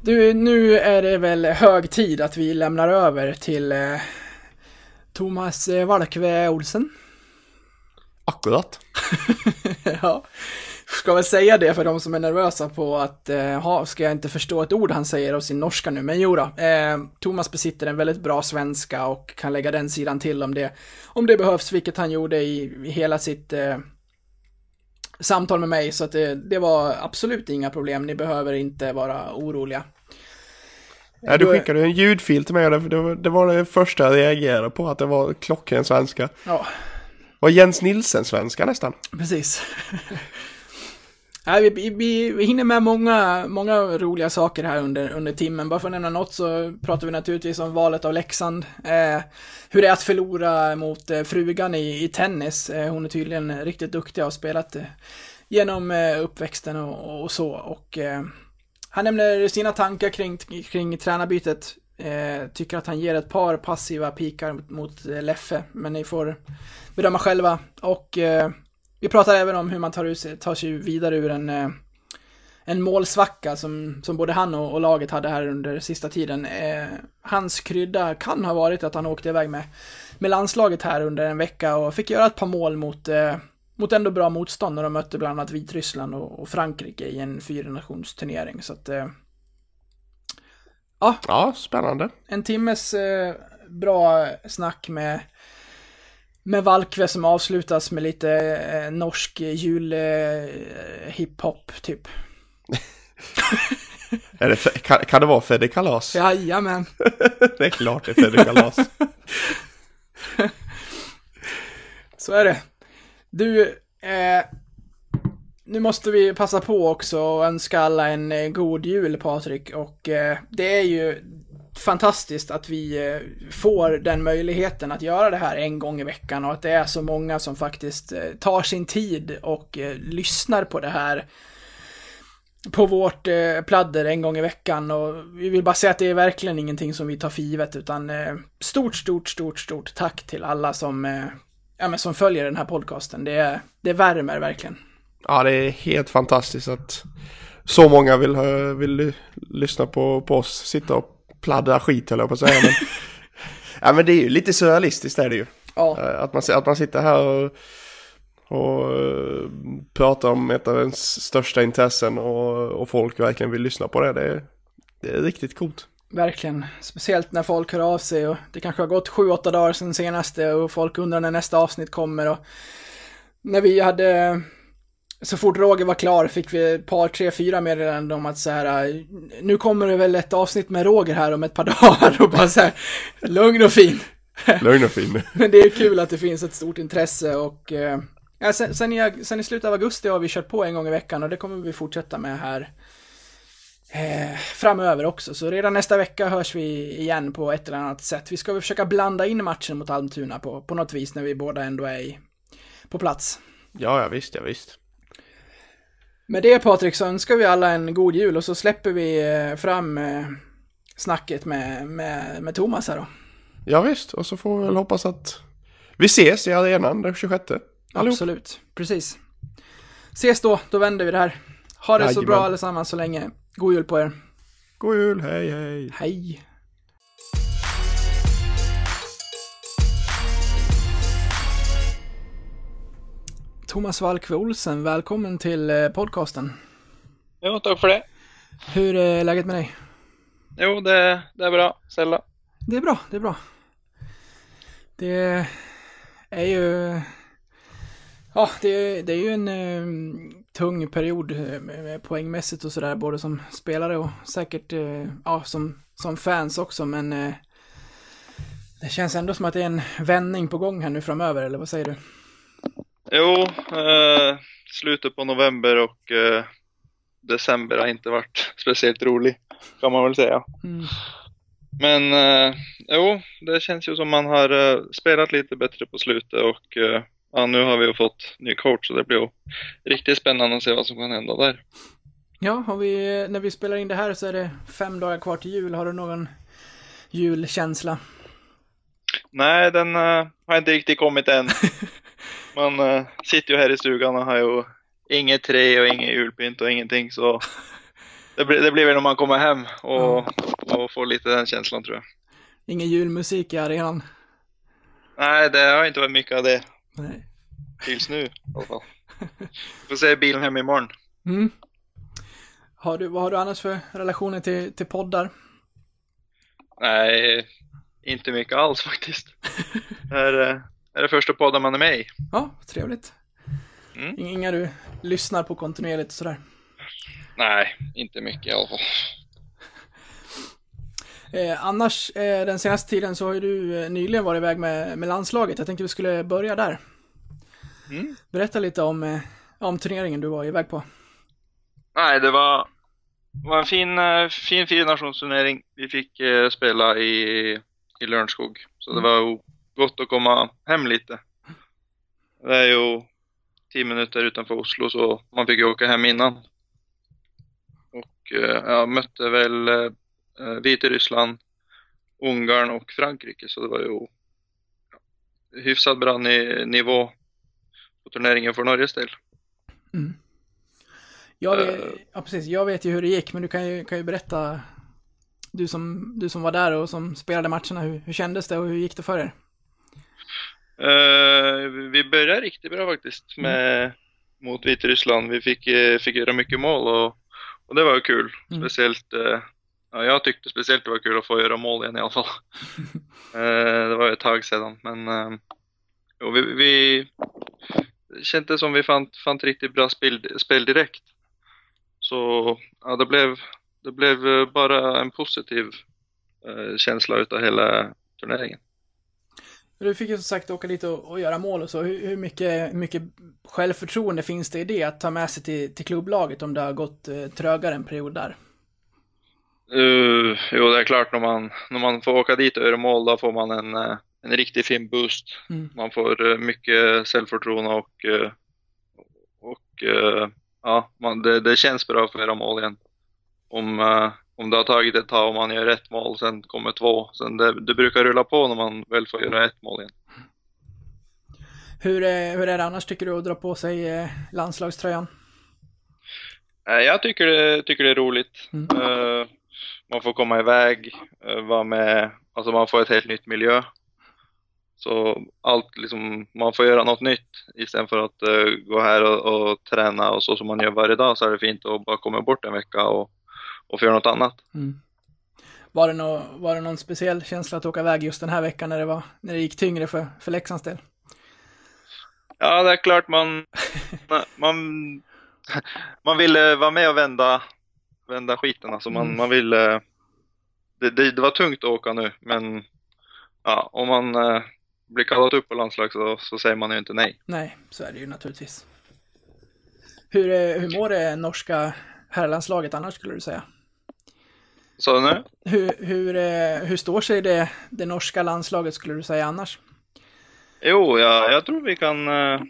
Du, nu är det väl hög tid att vi lämnar över till eh, Thomas eh, Valkve Olsen. Akkurat. ja. Ska väl säga det för de som är nervösa på att, eh, ha, ska jag inte förstå ett ord han säger av sin norska nu, men jo då, eh, Thomas besitter en väldigt bra svenska och kan lägga den sidan till om det, om det behövs, vilket han gjorde i, i hela sitt eh, samtal med mig, så att det, det var absolut inga problem, ni behöver inte vara oroliga. Nej, du skickade en ljudfil till mig och det, det, var, det första jag reagerade på, att det var klockren svenska. Ja, var Jens Nilsen svenska nästan. Precis. Nej, vi, vi, vi hinner med många, många roliga saker här under, under timmen. Bara för att nämna något så pratar vi naturligtvis om valet av Leksand. Eh, hur det är att förlora mot eh, frugan i, i tennis. Eh, hon är tydligen riktigt duktig och har spelat eh, genom eh, uppväxten och, och så. Och eh, han nämner sina tankar kring, kring tränarbytet. Eh, tycker att han ger ett par passiva pikar mot, mot eh, Leffe, men ni får bedöma själva. Och eh, vi pratar även om hur man tar, ut, sig- tar sig vidare ur en, eh, en målsvacka som, som både han och, och laget hade här under sista tiden. Eh, hans krydda kan ha varit att han åkte iväg med, med landslaget här under en vecka och fick göra ett par mål mot, eh, mot ändå bra motstånd när de mötte bland annat Vitryssland och, och Frankrike i en fyrationsturnering. Så att, eh, Ja, spännande. en timmes eh, bra snack med, med Valkve som avslutas med lite eh, norsk jul eh, hiphop typ. Är det, kan, kan det vara Fredrik Kalas? Jajamän. Det är klart det är Fredrik Kalas. Så är det. Du, eh, nu måste vi passa på också och önska alla en eh, god jul Patrik. Och eh, det är ju fantastiskt att vi eh, får den möjligheten att göra det här en gång i veckan och att det är så många som faktiskt eh, tar sin tid och eh, lyssnar på det här på vårt eh, pladder en gång i veckan. Och vi vill bara säga att det är verkligen ingenting som vi tar för givet utan eh, stort, stort, stort, stort tack till alla som, eh, ja, men som följer den här podcasten. Det, det värmer verkligen. Ja, det är helt fantastiskt att så många vill, vill ly- lyssna på, på oss sitta och pladdra skit höll jag på att säga. Men, ja, men det är ju lite surrealistiskt är det ju. Ja, Eh, Att man, att man sitter här och, och eh, pratar om ett av ens största intressen och, och folk verkligen vill lyssna på det. Det Det är riktigt coolt. Verkligen. Speciellt när folk hör av sig och det kanske har gått sju, åtta dagar sedan senaste och folk undrar när nästa avsnitt kommer och när vi hade så fort Roger var klar fick vi ett par, tre, fyra meddelanden om att så här, nu kommer det väl ett avsnitt med Roger här om ett par dagar och bara så här, lugn och fin. Lugn och fin. Men det är kul att det finns ett stort intresse och eh, ja, sen, sen, i, sen i slutet av augusti har vi kört på en gång i veckan och det kommer vi fortsätta med här eh, framöver också. Så redan nästa vecka hörs vi igen på ett eller annat sätt. Vi ska väl försöka blanda in matchen mot Almtuna på, på något vis när vi båda ändå är i, på plats. Ja, ja visst, ja visst. Med det Patrik så önskar vi alla en god jul och så släpper vi eh, fram eh, snacket med, med, med Thomas här då. Ja, visst. Och så får vi väl hoppas att vi ses i arenan den 26. Allihop. Absolut, precis. Ses då, då vänder vi det här. Ha det så Jajamän. bra allesammans så länge. God jul på er. God jul, hej hej. Hej. Thomas Valkve Olsen, välkommen till eh, podcasten. Jo, tack för det. Hur är läget med dig? Jo, det, det är bra. Sällan. Det är bra, det är bra. Det är ju... Ja, det, det är ju en eh, tung period eh, poängmässigt och sådär, både som spelare och säkert eh, ja, som, som fans också, men eh, det känns ändå som att det är en vändning på gång här nu framöver, eller vad säger du? Jo, eh, slutet på november och eh, december har inte varit speciellt rolig, kan man väl säga. Mm. Men eh, jo, det känns ju som man har eh, spelat lite bättre på slutet och ja, nu har vi ju fått ny coach så det blir ju riktigt spännande att se vad som kan hända där. Ja, har vi, när vi spelar in det här så är det fem dagar kvar till jul. Har du någon julkänsla? Nej, den eh, har inte riktigt kommit än. Man eh, sitter ju här i stugan och har ju inget trä och ingen julpynt och ingenting så det blir, det blir väl när man kommer hem och, och får lite den känslan tror jag. Ingen julmusik i arenan? Nej, det har inte varit mycket av det Nej. tills nu i alla fall. Får se bilen hem imorgon. Mm. Har du, vad har du annars för relationer till, till poddar? Nej, inte mycket alls faktiskt. Det är, eh, är det första podden man är med i. Ja, trevligt. Mm. Inga du lyssnar på kontinuerligt och sådär. Nej, inte mycket i alla fall. Eh, annars, eh, den senaste tiden så har ju du eh, nyligen varit iväg med, med landslaget. Jag tänkte vi skulle börja där. Mm. Berätta lite om, eh, om turneringen du var iväg på. Nej, det var, var en fin, eh, fin fyrationsturnering. Vi fick spela i, i Lörenskog. Så det var gott att komma hem lite. Det är ju tio minuter utanför Oslo så man fick ju åka hem innan. Och jag mötte väl eh, Vitryssland, Ungarn och Frankrike så det var ju ja, hyfsat bra ni, nivå på turneringen för Norges del. Jag vet, Eh. ja, precis. Jag vet ju hur det gick, men du kan ju, kan ju berätta, du som, du som var där och som spelade matcherna, hur, hur kändes det och hur gick det för er? Eh, vi började riktigt bra faktiskt med, mot Vitryssland. Vi fick, eh, fick göra mycket mål och, och det var ju kul. Mm. Speciellt, ja, jag tyckte speciellt det var kul att få göra mål igen i alla fall. Eh, det var ju ett tag sedan men eh, jo, vi, vi det kändes som vi fann, fann riktigt bra spel, spel direkt. Så ja, det blev, det blev eh, bara en positiv eh, känsla utav hela turneringen. Du fick ju som sagt åka dit och, och göra mål och så. Hur, hur mycket, mycket självförtroende finns det i det att ta med sig till, till klubblaget om det har gått eh, trögare en period där? Uh, jo, det är klart när man, när man får åka dit och göra mål, då får man en, eh, en riktigt fin boost. Mm. Man får eh, mycket självförtroende och, och ja, man, det, det känns bra för att göra mål igen. Om, om det har tagit ett tag och man gör ett mål, sen kommer två. Sen det, det brukar rulla på när man väl får göra ett mål igen. Hur, är- hur är det annars tycker du att dra på sig landslagströjan? Jag tycker det, tycker det är roligt. Mm. Eh, man får komma iväg, uh, vara med, alltså man får ett helt nytt miljö. Så allt liksom, man får göra något nytt istället för att eh, gå här och, och träna och så som man gör varje dag så är det fint att bara komma bort en vecka och, och få göra något annat. Mm. Var det, nå, var det någon speciell känsla att åka iväg just den här veckan när det, var, när det gick tyngre för, för Leksands del? Ja, det är klart man, man, man ville vara med och vända, vända skiten. Alltså man, Mm. man ville... Det, det, det var tungt att åka nu, men ja, om man eh, blir kallad upp på landslag så, så säger man ju inte nej. Nej, så är det ju naturligtvis. Hur, eh, hur mår det norska herrlandslaget annars skulle du säga? Så nu? Hur, hur, eh, hur står sig det, det norska landslaget skulle du säga annars? Jo, ja, jag tror vi kan... eh,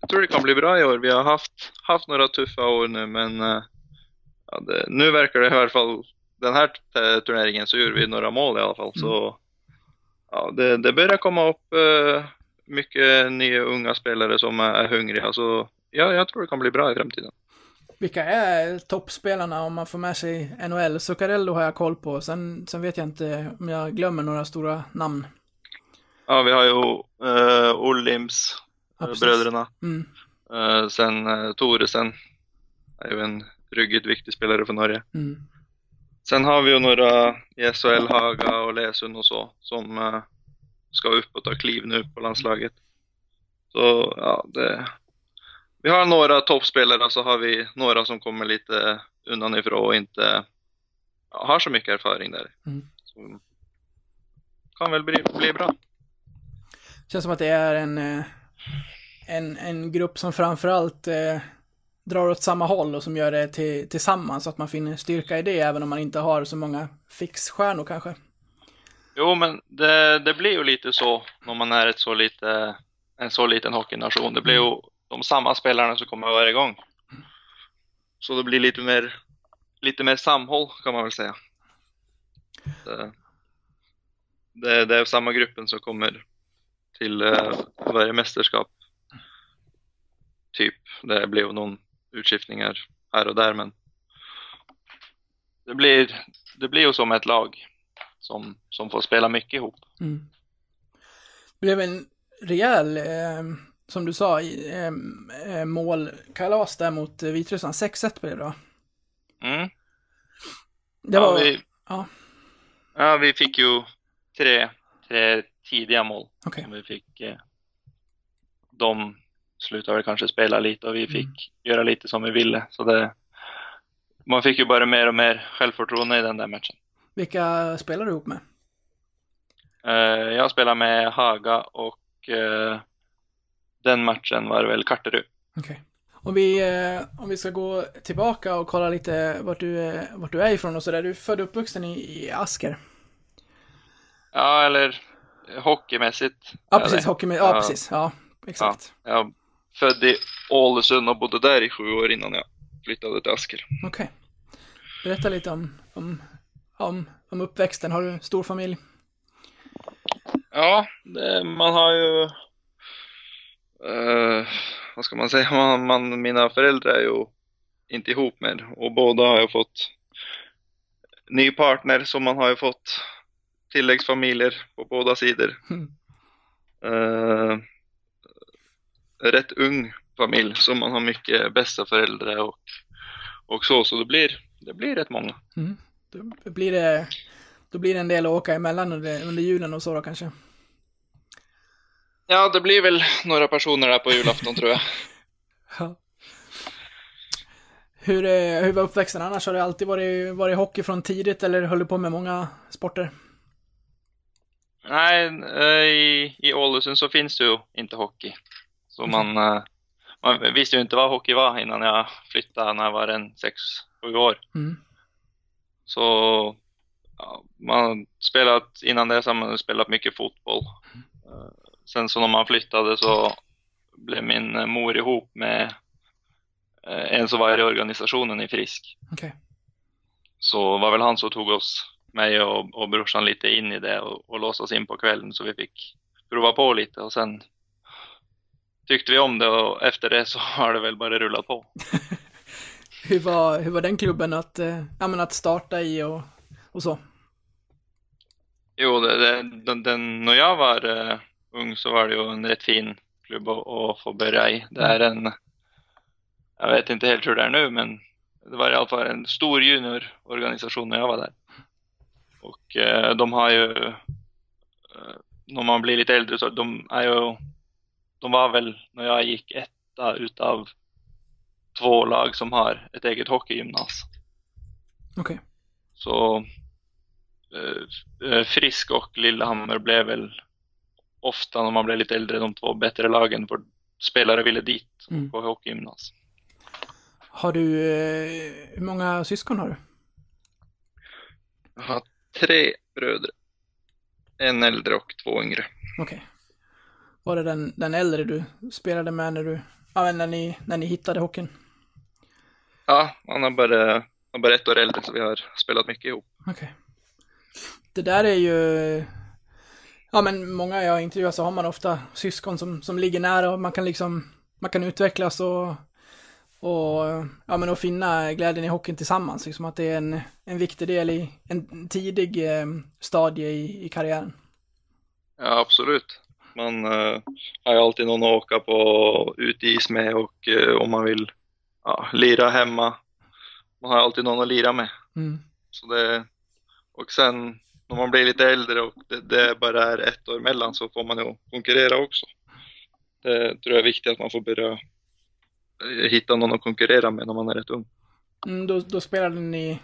Jag tror det kan bli bra i år. Vi har haft, haft några tuffa år nu, men eh, ja, det, nu verkar det i alla fall... Den här turneringen så gjorde vi några mål i alla fall, så... Ja, det, det börjar komma upp eh, mycket nya unga spelare som är, hungriga, så ja, jag tror det kan bli bra i framtiden. Vilka är toppspelarna om man får med sig NHL? Zuccarello har jag koll på, sen, sen vet jag inte om jag glömmer några stora namn. Ja, vi har ju uh, Ollims, Ja, eh, bröderna. Mm, Eh, sen uh, Toresen är ju en ruggigt viktig spelare för Norge. mm. Sen har vi ju några i SHL, Haga och Lesund och så, som eh, ska upp och ta kliv nu på landslaget. Så ja, det... Vi har några toppspelare, så har vi några som kommer lite undanifrån och inte ja, har så mycket erfarenhet där. Mm. Så, kan väl bli, bli bra. Känns som att det är en, eh, en, en grupp som framförallt eh, drar åt samma håll och som gör det till, tillsammans så att man finner styrka i det även om man inte har så många fixstjärnor kanske. Jo, men det, det blir ju lite så när man är ett så lite, en så liten hockeynation. Det blir ju de samma spelarna som kommer varje gång. Så det blir lite mer, lite mer samhåll kan man väl säga. Det, det, det är samma gruppen som kommer till eh, varje mästerskap. Typ. Det blev någon utskiftningar här och där, men det blir, det blir ju som ett lag som, som får spela mycket ihop. Mm. Det blev en rejäl, eh, som du sa, eh, eh, målkalas där mot eh, Vitryssland. 6-1 blev det va? Mm. Det var, ja, vi, ja. ja, vi fick ju tre, tre tidiga mål. som vi fick. Eh, de slutade väl kanske spela lite och vi fick göra lite som vi ville. Så det, man fick ju bara mer och mer självförtroende i den där matchen. Vilka spelar du ihop med? Eh, jag spelade med Haga och eh, den matchen var väl Karterud. Okej. Om vi, eh, om vi ska gå tillbaka och kolla lite vart du, vart du är ifrån och sådär. Du är född och uppvuxen i, i Asker. Ja, eller hockeymässigt. Ja, precis. det. Hockey med, ja, Ja. precis. Ja, exakt. Jag född i Ålesund och bodde där i sju år innan jag flyttade till Asker. Okej. Berätta lite om, om, om, om uppväxten. Har du stor familj? Ja, det, man har ju... eh, vad ska man säga? Man, man, mina föräldrar är ju inte ihop med och båda har ju fått ny partner så man har ju fått tilläggsfamiljer på båda sidor. Mm. Eh, rätt ung familj så man har mycket bästa föräldrar och, och så, så det blir, det blir rätt många. Mm. Då blir det, då blir det en del att åka emellan under, under julen och så då kanske. Ja, det blir väl några personer där på julafton tror jag. Ja. Hur, eh, hur var uppväxten annars? Har det alltid varit, varit hockey från tidigt eller höll du på med många sporter? Nej, eh, i, i Ålesund så finns det ju inte hockey. Så man, eh, man visste ju inte vad hockey var innan jag flyttade när jag var en 6-7 år. Mm. Så ja, man spelat, innan det så har man spelat mycket fotboll. Eh, Sen så när man flyttade så blev min mor ihop med eh, en som var i organisationen i Frisk. Okej. Så var väl han som tog oss, mig och, och brorsan lite in i det och, och låste oss in på kvällen så vi fick prova på lite och sen tyckte vi om det och efter det så har det väl bara rullat på. Hur var, hur var den klubben att, eh, ja, men att starta i och, och så? Jo, det, det, den, den, när jag var eh, ung så var det ju en rätt fin klubb att, att få börja i. Det är en, jag vet inte helt hur det är nu, men det var i alla fall en stor juniororganisation när jag var där. Och eh, de har ju, eh, när man blir lite äldre så de är ju, de var väl när jag gick etta utav två lag som har ett eget hockeygymnas. Okej. Så eh, eh, Frisk och Lillehammer blev väl ofta när man blev lite äldre de två bättre lagen för spelare ville dit Mm. på hockeygymnas. Har du, eh, hur många syskon har du? Jag har tre bröder. En äldre och två yngre. Okej. Var det den, den äldre du spelade med när du, ja när ni, när ni hittade hockeyn? Ja, han är bara, han bara ett år äldre så vi har spelat mycket ihop. Okej. Det där är ju, ja men många jag intervjuar så har man ofta syskon som, som ligger nära och man kan liksom, man kan utvecklas och, och, ja men och finna glädjen i hockeyn tillsammans. Liksom att det är en, en viktig del i en tidig eh, stadie i, i karriären. Ja, absolut. Man eh, har ju alltid någon att åka på utis med och eh, om man vill ja, lira hemma. Man har alltid någon att lira med. Mm. Så det, och sen när man blir lite äldre och det, det bara är ett år emellan så får man ju konkurrera också. Det tror jag är viktigt att man får börja eh, hitta någon att konkurrera med när man är rätt ung. Mm, då, då spelade ni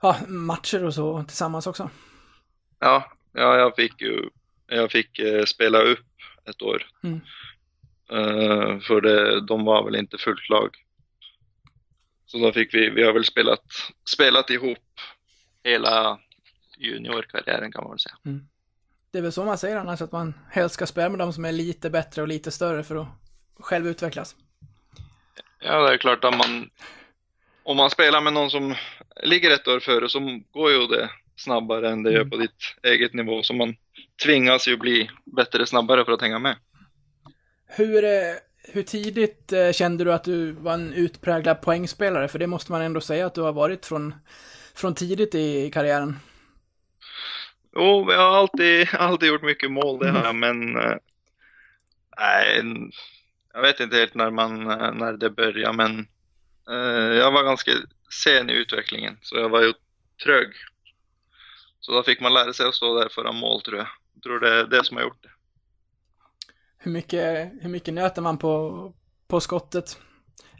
ja, matcher och så tillsammans också. Ja, ja jag fick ju jag fick eh, spela upp ett år. Mm. Eh, för det, de var väl inte fullt lag. Så då fick vi, vi har väl spelat, spelat ihop hela juniorkarriären kan man väl säga. Det är väl så man säger annars, att man helst ska spela med de som är lite bättre och lite större för att själv utvecklas. Ja, det är klart att man, om man spelar med någon som ligger ett år före så går ju det snabbare än det gör på ditt eget nivå. Så man tvingas ju bli bättre snabbare för att hänga med. Hur, eh, hur tidigt eh, kände du att du var en utpräglad poängspelare? För det måste man ändå säga att du har varit från, från tidigt i karriären. Jo, jag har alltid, alltid gjort mycket mål det har jag, men eh, nej, jag vet inte helt när, man, när det började, men jag var ganska sen i utvecklingen, så jag var ju trög. Så då fick man lära sig att stå där föra mål tror jag. Jag tror det är det som har gjort det. Hur mycket, hur mycket nöter man på, på skottet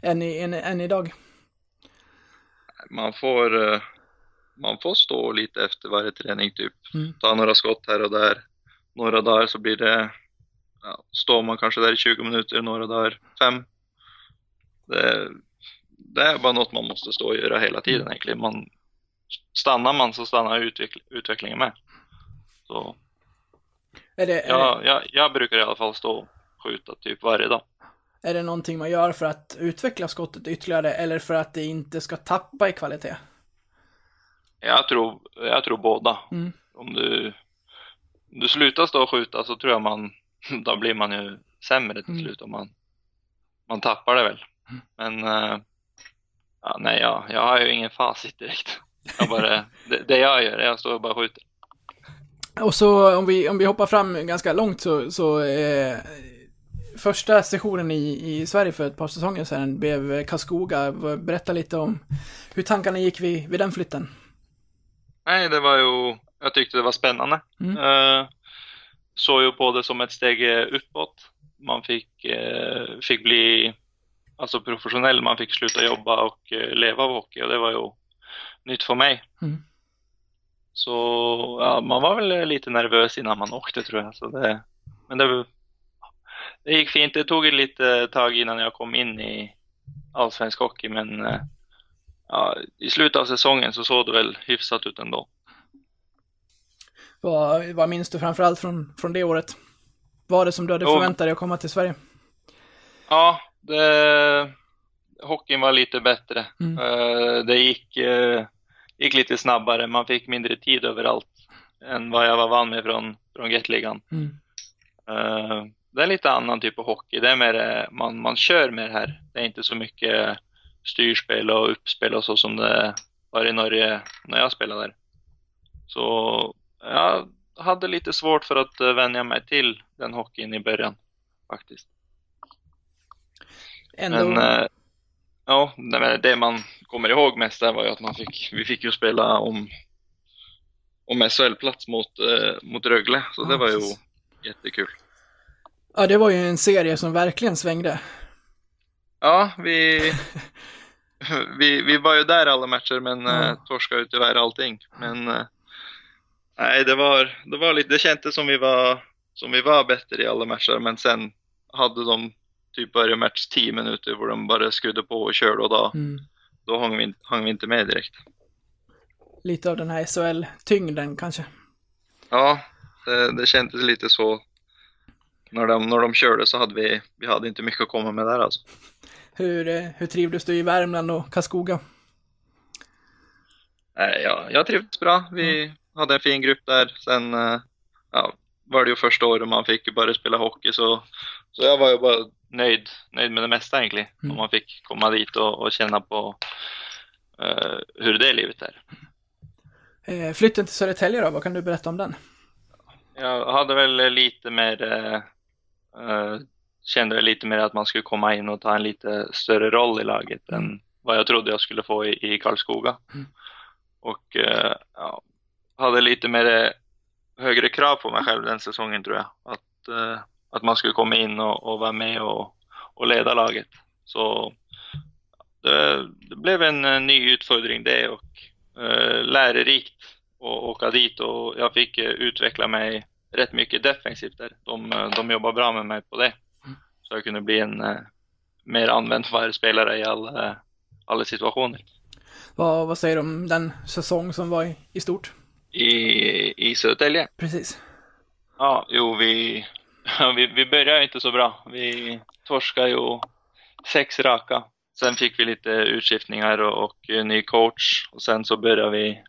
än, i, än, än idag? Man får, eh, man får stå lite efter varje träning typ. Mm. Ta några skott här och där. Några dagar så blir det, ja, står man kanske där i 20 minuter, några dagar fem. Det, det är bara något man måste stå och göra hela tiden egentligen. Man, stannar man så stannar utveckl, utvecklingen med. Så Är det, är, ja, jag, jag brukar i alla fall stå och skjuta typ varje dag. är det någonting man gör för att utveckla skottet ytterligare eller för att det inte ska tappa i kvalitet? Jag tror, jag tror båda. Mm. Om du, om du slutar stå och skjuta så tror jag man, då blir man ju sämre till Mm. slut om man, man tappar det väl. Men eh, ja, nej, jag, jag har ju ingen facit direkt. Jag bara, det, det jag gör, jag står och bara skjuter. Och så om vi, om vi hoppar fram ganska långt så, så eh, första sessionen i, i Sverige för ett par säsonger sedan blev Karlskoga. Berätta lite om hur tankarna gick vid, vid den flytten. Nej, det var ju, jag tyckte det var spännande. Mm. Eh, såg ju på det som ett steg eh, uppåt. Man fick, eh, fick bli alltså professionell, man fick sluta jobba och eh, leva av hockey och det var ju nytt för mig. Mm. Så ja, man var väl lite nervös innan man åkte tror jag. Så det, men det, det gick fint. Det tog lite tag innan jag kom in i allsvensk hockey men eh, ja, i slutet av säsongen så såg det väl hyfsat ut ändå. Vad, vad minns du framförallt från, från det året? Vad var det som du hade förväntat dig att komma till Sverige? Ja, det, hockeyn var lite bättre. Mm. Eh, Det gick, eh, gick lite snabbare. Man fick mindre tid överallt än vad jag var van med från, från Gatligan. Mm. Eh, Det är lite annan typ av hockey. Det är mer, eh, man, man kör mer här. Det är inte så mycket styrspel och uppspel och så som det var i Norge när jag spelade där. Så jag hade lite svårt för att eh, vänja mig till den hockeyn i början faktiskt. Ändå, Men ja, det man kommer ihåg mest där var ju att man fick, vi fick ju spela om om SHL-plats mot, eh, mot Rögle. Så Ja, det var ju precis. jättekul. Ja, det var ju en serie som verkligen svängde. Ja, vi, vi, vi var ju där alla matcher men Ja. eh, torskade ju tyvärr allting. Men eh, nej, det var, det var lite, det kändes som vi var, som vi var bättre i alla matcher men sen hade de typ varje match 10 minuter hvor de bara skrudde på och körde och då, Mm. Då hang, vi, inte- hang vi inte med direkt. Lite av den här SHL-tyngden kanske. Ja, det, det kändes lite så. När de, när de körde så hade vi, vi hade inte mycket att komma med där alltså. Hur, eh, hur trivdes du i Värmland och Karlskoga? Nej, ja, jag trivdes bra. Vi hade en fin grupp där. Sen eh, ja, var det ju första året man fick bara spela hockey så, så jag var ju bara nöjd, nöjd med det mesta egentligen. Mm. Om man fick komma dit och, och känna på eh, hur det livet är. Eh, flytten till Södertälje då, vad kan du berätta om den? Jag hade väl lite mer, eh, eh, kände lite mer att man skulle komma in och ta en lite större roll i laget än vad jag trodde jag skulle få i, i Karlskoga. Mm. Och eh, ja, hade lite mer eh, högre krav på mig själv den säsongen tror jag. Att, att man skulle komma in och, och vara med och, och leda laget. Så det, det blev en eh, ny utfordring det och eh, lärorikt att åka dit och jag fick eh, utveckla mig rätt mycket defensivt där. De, eh, de jobbar bra med mig på det. Så jag kunde bli en eh, mer användbar spelare i alla, alla situationer. Vad, vad säger du om den säsong som var i, i stort? I, i Södertälje? Precis. Ja, jo, vi, vi, vi började inte så bra. Vi torskade ju sex raka. Sen fick vi lite utskiftningar och, och ny coach och sen så började vi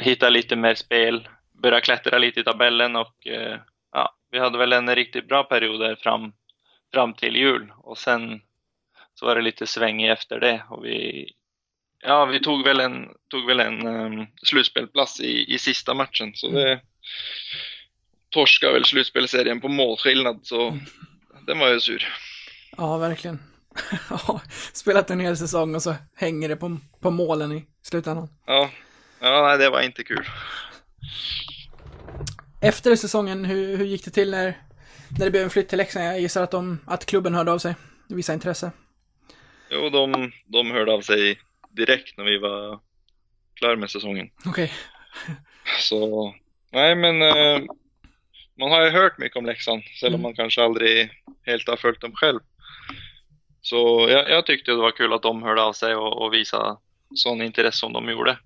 hitta lite mer spel, börja klättra lite i tabellen och eh, ja, vi hade väl en riktigt bra period där fram, fram till jul och sen så var det lite svängig efter det och vi Ja, vi tog väl en, tog väl en um, slutspelplats i, i sista matchen så det torskade väl slutspelserien på målskillnad så den var ju sur. Ja, verkligen. Spelat en hel säsong och så hänger det på, på målen i slutändan. Ja, ja nej, det var inte kul. Efter säsongen, hur, hur gick det till när, när det blev en flytt till Leksand? Jag gissar att, de, att klubben hörde av sig, visa intresse. Jo, de, de hörde av sig direkt när vi var klara med säsongen. Okej. Så, nej men eh, man har ju hört mycket om Leksand, även om man kanske aldrig helt har följt dem själv. Så jag, jag tyckte det var kul att de hörde av sig och, och visade sån intresse som de gjorde.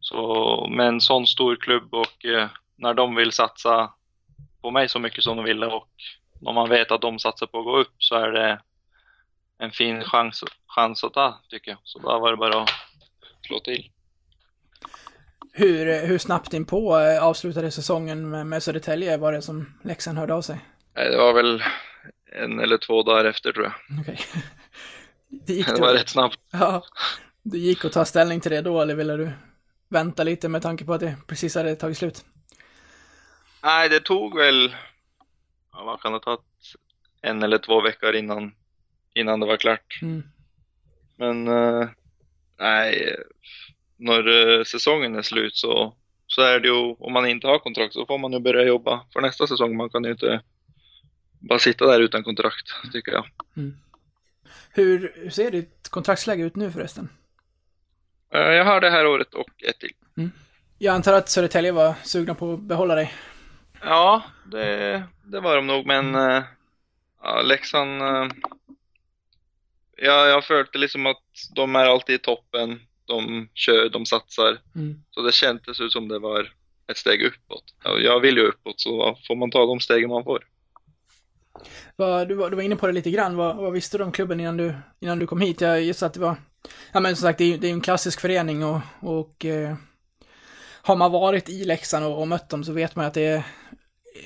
Så med en sån stor klubb och eh, när de vill satsa på mig så mycket som de ville och när man vet att de satsar på att gå upp så är det en fin chans, chans att ta tycker jag. Så då var det bara att slå till. Hur, hur snabbt in på eh, avslutade säsongen med, med Södertälje var det som Leksand hörde av sig? Det var väl en eller två dagar efter tror jag. Okej. Det gick Det var rätt snabbt. Ja. Det gick att ta ställning till det då, eller ville du vänta lite med tanke på att det precis hade tagit slut? Nej, det tog väl, ja, vad kan det ta, en eller två veckor innan, innan det var klart. Mm. Men eh, nej, när eh, säsongen är slut så, så är det ju, om man inte har kontrakt så får man ju börja jobba för nästa säsong. Man kan ju inte bara sitta där utan kontrakt, tycker jag. Hur, hur ser ditt kontraktsläge ut nu förresten? Eh, Jag har det här året och ett till. Jag antar att Södertälje var sugna på att behålla dig. Ja, det, det var de nog, men ja, Leksand... eh, Ja, jag följde liksom att de är alltid i toppen. De kör, de satsar. Mm. Så det kändes ut som det var ett steg uppåt. Ja, Jag vill ju uppåt, så får man ta de stegen man får. Du, var, inne på det lite grann. Vad, vad visste du om klubben innan du, innan du kom hit? Jag gissar att det var... Ja men som sagt, det är ju det är en klassisk förening och, och eh, har man varit i Leksand och, och mött dem så vet man att det är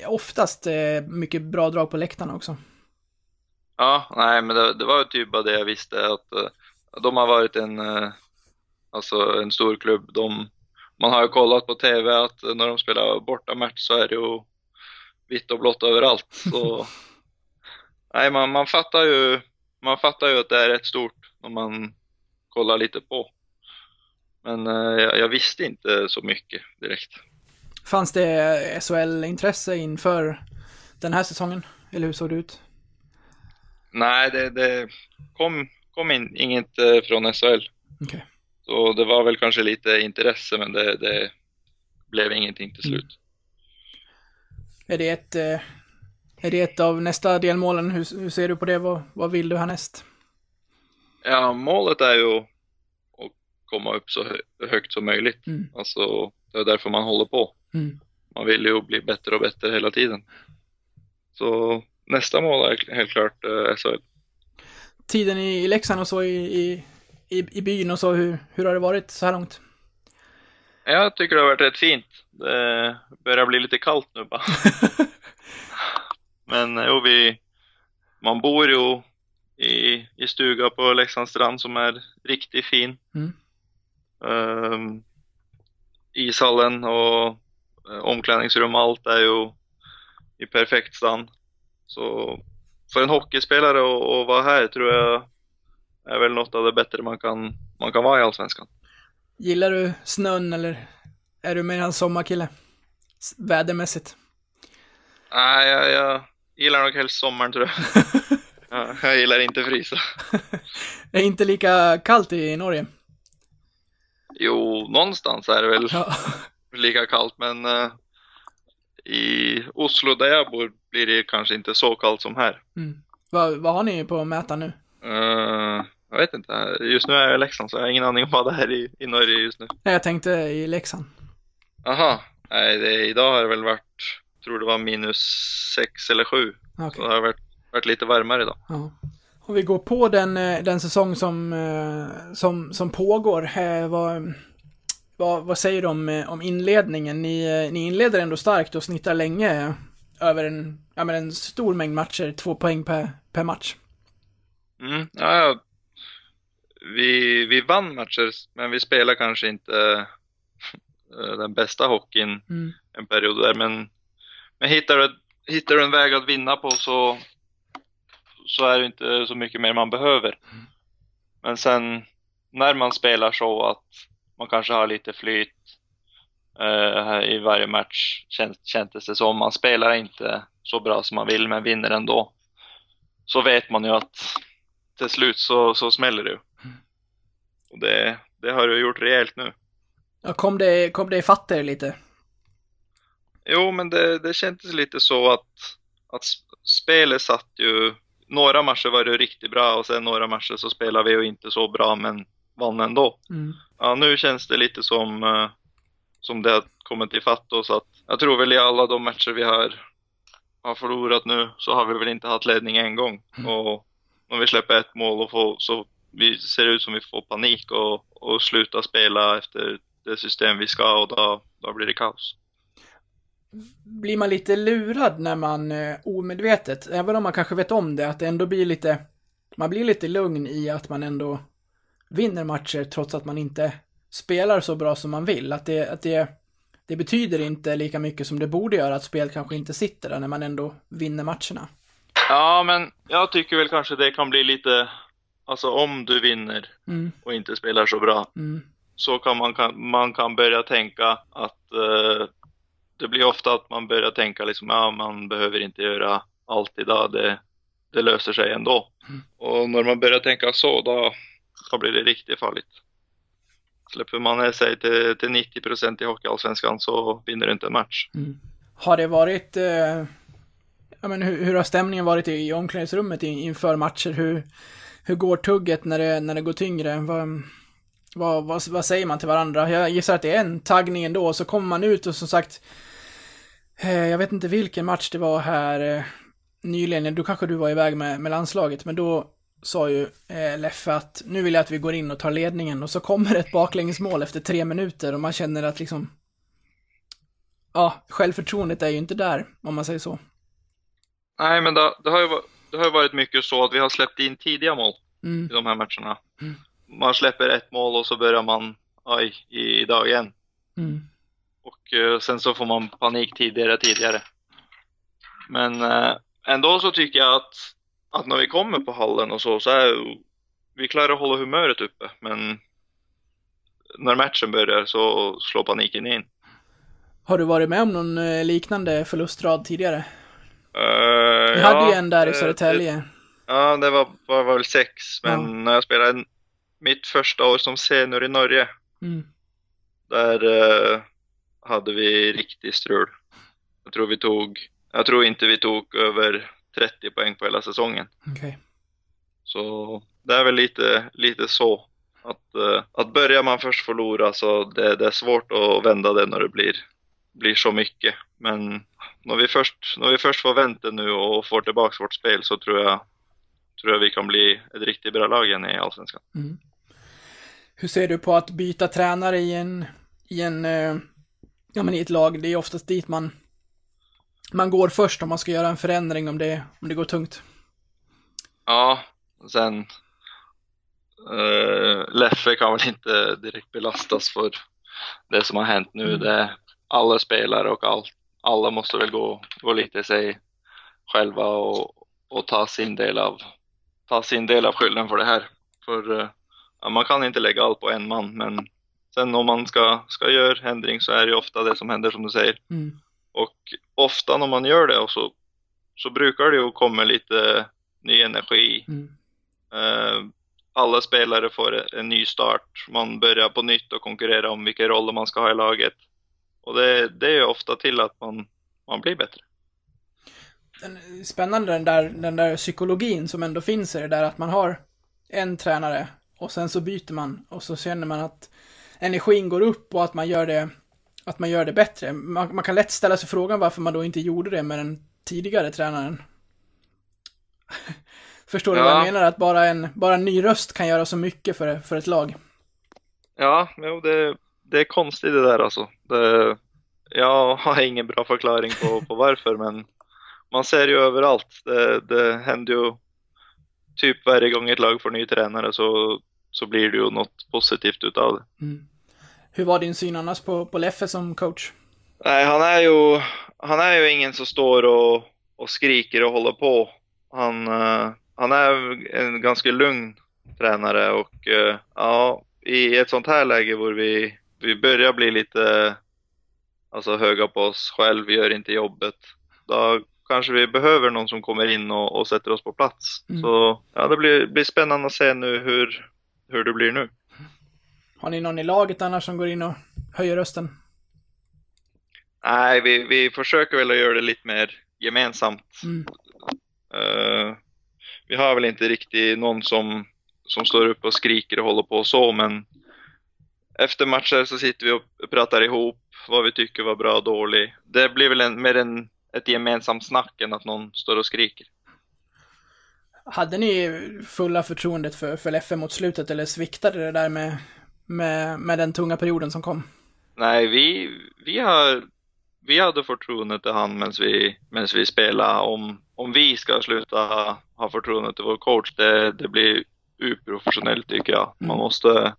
oftast eh, mycket bra drag på läktarna också. Ja, nej, men det, det var ju typ bara det jag visste att eh, de har varit en, eh, alltså en stor klubb. De, man har ju kollat på TV att när de spelar bortamatch så är det ju vitt och blått överallt. Så, nej, man, man, fattar ju, man fattar ju att det är rätt stort när man kollar lite på. Men eh, jag, jag visste inte så mycket direkt. Fanns det SHL-intresse inför den här säsongen? Eller hur såg det ut? Nej, det, det kom, kom in, inget eh, från SHL. Okej. Så det var väl kanske lite intresse, men det, det blev ingenting till slut. Är det ett, eh, är det ett av nästa delmålen? Hur, hur ser du på det? Vad, vad vill du härnäst? Ja, målet är ju att komma upp så hö- högt som möjligt. Mm. Alltså, det är därför man håller på. Mm. Man vill ju bli bättre och bättre hela tiden. Så nästa mål är helt klart eh, SHL. Tiden i, i Leksand och så i, i, i, i byn och så, hur, hur har det varit så här långt? Jag tycker det har varit rätt fint. Det börjar bli lite kallt nu bara. Men jo, vi, man bor ju i, i stuga på Leksands strand som är riktigt fin. Mm. Ehm, ishallen och eh, omklädningsrum, allt är ju i perfekt stand. Så för en hockeyspelare att vara här tror jag är väl något av det bättre man kan, man kan vara i Allsvenskan. Gillar du snön eller är du mer en sommarkille? Vädermässigt. Nej, jag, jag gillar nog helst sommaren tror jag. Ja, jag gillar inte frysa. Det är inte lika kallt i Norge. Jo, någonstans är det väl Ja. lika kallt, men eh, i Oslo där jag bor blir det kanske inte så kallt som här. Mm. Vad, vad har ni på mätaren nu? Eh, jag vet inte, just nu är jag i Leksand så jag har ingen aning om vad det är i, i Norge just nu. Nej, jag tänkte i Leksand. Aha, nej, det, idag har det väl varit, tror det var minus sex eller sju. Okej. Så det har varit, varit lite varmare idag. Ja. Om vi går på den, eh, den säsong som, eh, som, som pågår, eh, vad, vad, vad säger du om, om inledningen? Ni, ni inleder ändå starkt och snittar länge över en, ja, men en stor mängd matcher, två poäng per, per match. Mm, ja. Vi, vi vann matcher, men vi spelar kanske inte eh, den bästa hockeyn Mm. en period där. Men, men hittar, du, hittar du en väg att vinna på så, så är det inte så mycket mer man behöver. Men sen när man spelar så att man kanske har lite flyt eh, här i varje match kändes det som. Man spelar inte så bra som man vill men vinner ändå. Så vet man ju att till slut så, så smäller det ju. Och det, det har du gjort rejält nu. Ja, kom det, kom det ifatt er lite? Jo, men det, det kändes lite så att, att sp- spelet satt ju... Några matcher var det riktigt bra och sen några matcher så spelade vi ju inte så bra men vann ändå. Mm. Ja, nu känns det lite som, eh, som det har kommit ifatt oss att jag tror väl i alla de matcher vi har, har förlorat nu så har vi väl inte haft ledning en gång. Och om vi släpper ett mål och får, så vi ser ut som vi får panik och, och slutar spela efter det system vi ska och då, då blir det kaos. Blir man lite lurad när man eh, omedvetet, även om man kanske vet om det, att det ändå blir lite, man blir lite lugn i att man ändå vinner matcher trots att man inte spelar så bra som man vill. Att det, att det, det betyder inte lika mycket som det borde göra att spel kanske inte sitter där när man ändå vinner matcherna. Ja, men jag tycker väl kanske det kan bli lite, alltså om du vinner Mm, och inte spelar så bra mm, så kan man, kan, man kan börja tänka att eh, det blir ofta att man börjar tänka liksom, ja man behöver inte göra allt idag, det, det löser sig ändå. Och när man börjar tänka så, då, då blir det riktigt farligt. Släpper man sig till, till 90% i Hockeyallsvenskan så vinner du inte en match. mm. Har det varit, eh, ja men hur, hur har stämningen varit i, i omklädningsrummet inför matcher? Hur, hur går tugget när det, när det går tyngre? Vad, vad, vad, vad säger man till varandra? Jag gissar att det är en taggning ändå, och så kommer man ut och som sagt, eh, jag vet inte vilken match det var här eh, nyligen, då kanske du var iväg med, med landslaget, men då sa ju eh, Leffe att nu vill jag att vi går in och tar ledningen och så kommer ett baklängesmål efter tre minuter och man känner att liksom Ja, självförtroendet är ju inte där, om man säger så. Nej, men det, det, har ju, varit det har ju varit mycket så att vi har släppt in tidiga mål Mm, i de här matcherna. Man släpper ett mål och så börjar man, oj, idag igen. mm, Och eh, sen så får man panik tidigare, tidigare. Men eh, ändå så tycker jag att, att när vi kommer på hallen och så, så är vi klarar att hålla humöret uppe. Men när matchen börjar så slår paniken in. Har du varit med om någon eh, liknande förlustrad tidigare? Uh, Vi hade ju en där i Södertälje. Ja, det var, var, var väl sex, men Ja. när jag spelade mitt första år som senior i Norge, Mm. där eh, hade vi riktigt strul. Jag tror vi tog, jag tror inte vi tog över 30 poäng på hela säsongen. Okej. Så det är väl lite, lite så. Att, eh, att börjar man först förlora så det, det är svårt att vända det när det blir, blir så mycket. Men när vi, först, när vi först får vänta nu och får tillbaka vårt spel så tror jag, tror jag vi kan bli ett riktigt bra lag igen i Allsvenskan. Hur ser du på att byta tränare i en, i en, eh, ja men i ett lag? Det är oftast dit man, man går först om man ska göra en förändring om det, om det går tungt. Ja, sen uh, Leffe kan väl inte direkt belastas för det som har hänt nu. Mm. Det, alla spelare och all, alla måste väl gå, gå lite sig själva och, och ta sin del av ta sin del av skylden för det här. För eh, ja, man kan inte lägga allt på en man, men sen om man ska, ska göra ändring så är det ofta det som händer som du säger. Mm. Och ofta när man gör det och så, så brukar det ju komma lite ny energi. Mm. Eh, alla spelare får en ny start. Man börjar på nytt och konkurrera om vilka roller man ska ha i laget. Och det, det är ju ofta till att man, man blir bättre. Den, spännande den där, den där psykologin som ändå finns i det där att man har en tränare och sen så byter man och så känner man att energin går upp och att man gör det, att man gör det bättre. Man, man kan lätt ställa sig frågan varför man då inte gjorde det med den tidigare tränaren. Förstår du vad jag Ja. menar? Att bara en, bara en ny röst kan göra så mycket för, för ett lag. Ja, jo, det, det är konstigt det där alltså. Det, jag har ingen bra förklaring på, på varför, men man ser ju överallt. Det, det händer ju typ varje gång ett lag får ny tränare så, så blir det ju något positivt utav det. Hur var din syn annars på, på Leffe som coach? Nej, han är ju, han är ju ingen som står och, och skriker och håller på. Han, eh, han är en ganska lugn tränare och eh, ja, i ett sånt här läge hvor vi, vi börjar bli lite alltså, höga på oss själv, vi gör inte jobbet. Då kanske vi behöver någon som kommer in och, och sätter oss på plats. Mm. Så ja, det blir, blir spännande att se nu hur, hur det blir nu. Har ni någon i laget annars som går in och höjer rösten? Nej, vi, vi försöker väl att göra det lite mer gemensamt. Mm. Eh, vi har väl inte riktigt någon som, som står upp och skriker och håller på och så, men efter matcher så sitter vi och pratar ihop vad vi tycker var bra och dåligt. Det blir väl en, mer en, ett gemensamt snack än att någon står och skriker. Hade ni fulla förtroendet för, för Leffe mot slutet eller sviktade det där med, med, med den tunga perioden som kom? Nej, vi, vi, har, vi hade förtroende till han medan vi, medans vi spelade. Om, om vi ska sluta ha förtroende till vår coach, det, det blir oprofessionellt tycker jag. Man måste,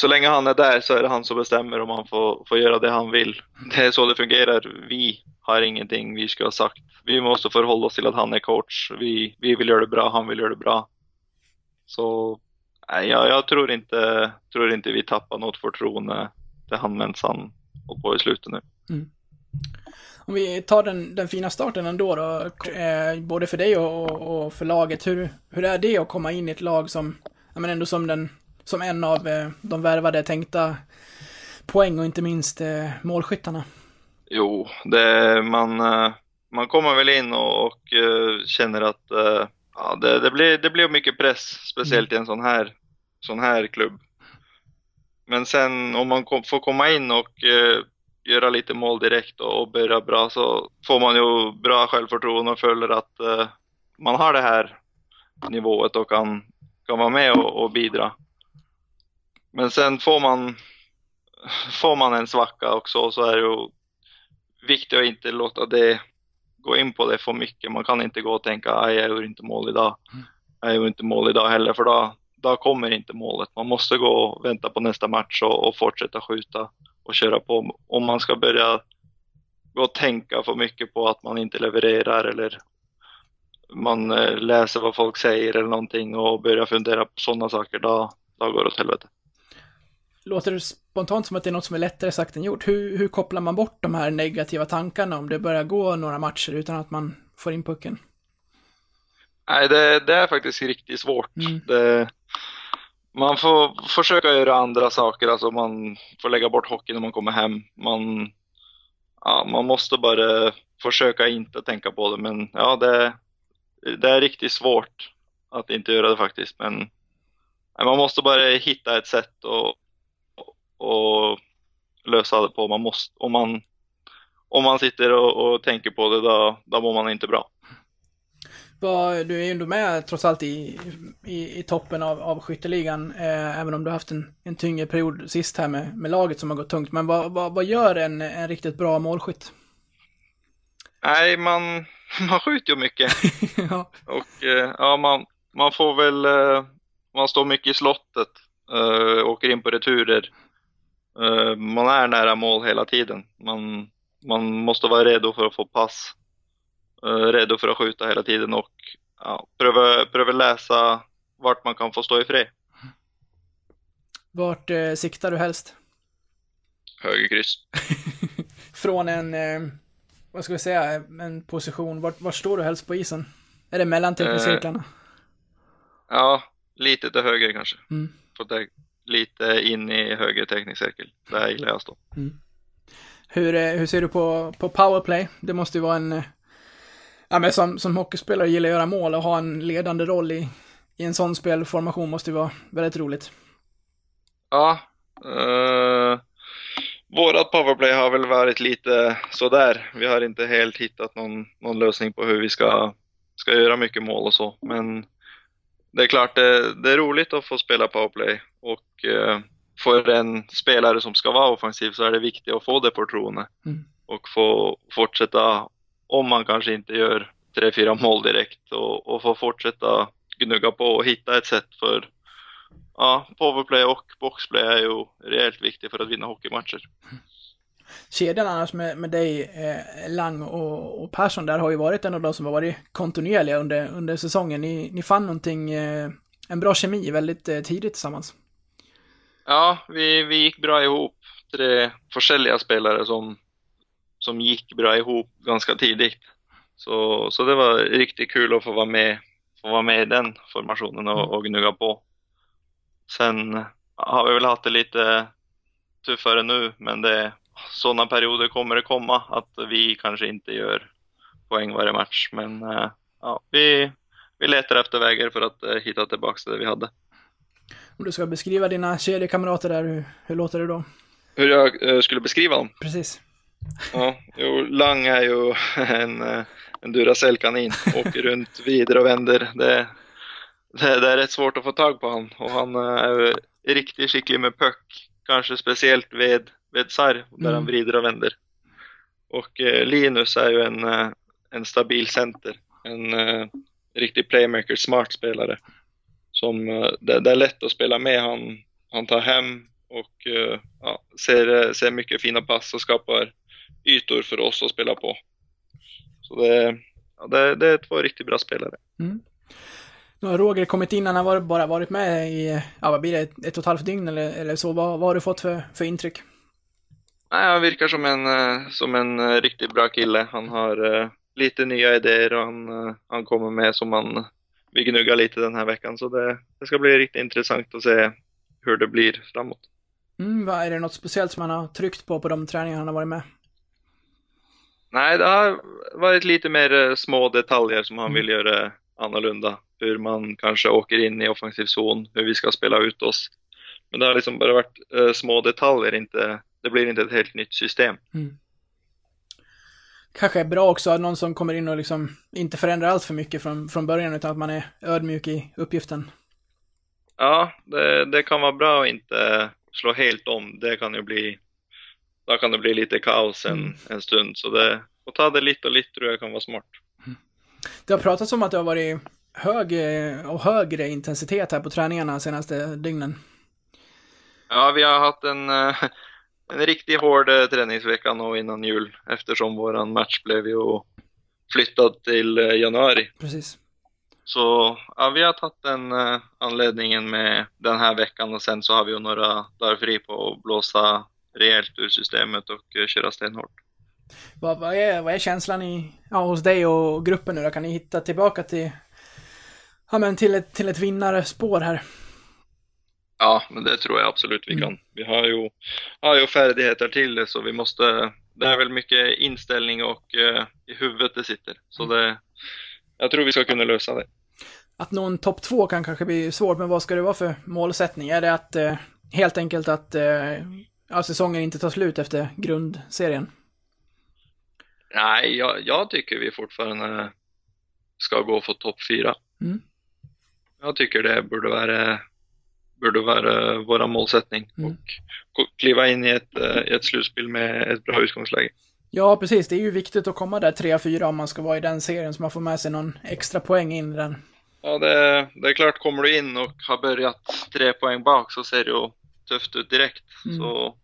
så länge han är där så är det han som bestämmer om han får, får göra det han vill. Det är så det fungerar. Vi har ingenting vi ska ha sagt. Vi måste förhålla oss till att han är coach. Vi, vi vill göra det bra, han vill göra det bra. Så nej, jag, jag tror, inte, tror inte vi tappar något förtroende till han medan han håller på i slutet nu. Mm. Om vi tar den, den fina starten ändå då, eh, både för dig och, och, och för laget. Hur, hur är det att komma in i ett lag som, ja men ändå som den, som en av eh, de värvade tänkta poäng och inte minst eh, målskyttarna? Jo, det, man, eh, man kommer väl in och, och eh, känner att eh, ja, det, det, blir, det blir mycket press, speciellt i en sån här, sån här klubb. Men sen om man kom, får komma in och eh, göra lite mål direkt och, och börja bra så får man ju bra självförtroende och följer att eh, man har det här nivået och kan, kan vara med och, och bidra. Men sen får man, får man en svacka också så är det ju viktigt att inte låta det gå in på det för mycket. Man kan inte gå och tänka jag gör inte mål idag. Jag gör inte mål idag heller för då, då kommer inte målet. Man måste gå och vänta på nästa match och, och fortsätta skjuta och köra på. Om man ska börja gå och tänka för mycket på att man inte levererar eller man eh, läser vad folk säger eller någonting och börjar fundera på sådana saker, då, då går det åt helvete. Låter det spontant som att det är något som är lättare sagt än gjort. Hur, hur kopplar man bort de här negativa tankarna om det börjar gå några matcher utan att man får in pucken? Nej, det, det är faktiskt riktigt svårt. Mm. Det, man får försöka göra andra saker, alltså man får lägga bort hockeyn när man kommer hem. Man, ja, man måste bara försöka inte tänka på det, men ja, det, det är riktigt svårt att inte göra det faktiskt. Men man måste bara hitta ett sätt och, och lösa det på. Man måste, om, man, om man sitter och, och tänker på det, då, då mår man inte bra. Du är ju ändå med trots allt i, i, i toppen av, av skytteligan, eh, även om du har haft en, en tyngre period sist här med, med laget som har gått tungt. Men vad, vad, vad gör en, en riktigt bra målskytt? Nej, man, man skjuter ju mycket. ja. Och eh, ja, man, man får väl, eh, man står mycket i slottet, eh, åker in på returer. Eh, man är nära mål hela tiden. Man, man måste vara redo för att få pass. Eh, redo för att skjuta hela tiden och ja, pröva, pröva läsa vart man kan få stå i fred. Vart eh, siktar du helst? Högerkryss. Från en, eh, vad ska vi säga, en position, vart, vart står du helst på isen? Är det mellan Eh. teckningscirklarna? Ja, lite till höger kanske. Mm. På lite in i höger teckningscirkel. Där gillar jag att stå. Hur, eh, hur ser du på, på powerplay? Det måste ju vara en... eh, Ja, men som, som hockeyspelare gillar att göra mål och ha en ledande roll i, i en sån spelformation måste ju vara väldigt roligt. Ja, eh, vårat powerplay har väl varit lite sådär. Vi har inte helt hittat någon, någon lösning på hur vi ska, ska göra mycket mål och så. Men det är klart, det, det är roligt att få spela powerplay och eh, för en spelare som ska vara offensiv så är det viktigt att få det förtroende Mm. och få fortsätta, om man kanske inte gör tre, fyra mål direkt och, och få fortsätta gnugga på och hitta ett sätt för Ja, powerplay och boxplay är ju rejält viktigt för att vinna hockeymatcher. Kedjan annars med, med dig, eh, Lang och, och Persson där har ju varit en av de som har varit kontinuerliga under, under säsongen. Ni, ni fann någonting, eh, en bra kemi väldigt eh, tidigt tillsammans. Ja, vi, vi gick bra ihop. Tre forskjelliga spelare som, som gick bra ihop ganska tidigt. Så, så det var riktigt kul att få vara med, få vara med i den formationen och, och gnugga på. Sen har vi väl haft det lite tuffare nu, men det, sådana perioder kommer det komma att vi kanske inte gör poäng varje match. Men eh, ja, vi, vi letar efter vägar för att eh, hitta tillbaka till det vi hade. Om du ska beskriva dina kedjekamrater där, hur, hur låter det då? Hur jag eh, skulle beskriva dem? Precis. Ja, jo, Lang är ju en, eh, en Duracell-kanin. Åker runt, vidare och vänder. Det, det, det är rätt svårt att få tag på honom. Och han eh, är ju riktigt skicklig med puck. Kanske speciellt vid, vid sarr, där Mm. han vrider och vänder. Och eh, Linus är ju en, eh, en stabil center. En eh, riktig playmaker, smart spelare. Som, eh, det, det är lätt att spela med. Han, han tar hem och eh, ja, ser, eh, ser mycket fina pass och skapar ytor för oss att spela på. Så det, ja, det, det är två riktigt bra spelare. Nu har Roger kommit in, han har bara varit med i, ja vad blir det, ett, ett och ett halvt dygn eller, eller så. Vad, vad har du fått för, för intryck? Nej, han verkar som en, som en riktigt bra kille. Han har lite nya idéer och han, han kommer med som man vi gnuggar lite den här veckan. Så det, det ska bli riktigt intressant att se hur det blir framåt. Mm, vad, är det något speciellt som han har tryckt på på de träningar han har varit med? Nej, det har varit lite mer eh, små detaljer som han vill göra annorlunda. Hur man kanske åker in i offensiv zon, hur vi ska spela ut oss. Men det har liksom bara varit eh, små detaljer, inte, det blir inte ett helt nytt system. Kanske är bra också att någon som kommer in och liksom inte förändrar allt för mycket från, från början utan att man är ödmjuk i uppgiften. Ja, det, det kan vara bra att inte slå helt om. Det kan ju bli, då kan det bli lite kaos en, Mm. en stund. Så det, att ta det lite och lite tror jag kan vara smart. Det har pratats om att det har varit hög eh, och högre intensitet här på träningarna senaste dygnen. Ja, vi har haft en, eh, en riktigt hård eh, träningsvecka nu innan jul eftersom våran match blev ju flyttad till eh, januari. Precis. Så ja, vi har tagit den eh, anledningen med den här veckan och sen så har vi ju några dagar fri på att blåsa rejält ur systemet och eh, köra stenhårt. Vad, vad, är, vad är känslan i, ja, hos dig och gruppen nu då? Kan ni hitta tillbaka till, ja, men till, ett, till ett vinnarspår här? Ja, men det tror jag absolut vi kan. Vi har ju, har ju färdigheter till det så vi måste, det är väl mycket inställning och eh, i huvudet det sitter. Så det, jag tror vi ska kunna lösa det. Att nå en topp två kan kanske bli svårt, men vad ska det vara för målsättning? Är det att eh, helt enkelt att eh, säsongen inte tar slut efter grundserien? Nej, jag, jag tycker vi fortfarande ska gå för topp fyra. Mm. Jag tycker det borde vara, borde vara vår målsättning Mm. och kliva in i ett, eh, ett slutspel med ett bra utgångsläge. Ja, precis. Det är ju viktigt att komma där 3-4 om man ska vara i den serien, så man får med sig någon extra poäng in i den. Ja, det, det är klart, kommer du in och har börjat tre poäng bak så ser det ju tufft ut direkt. Mm. Så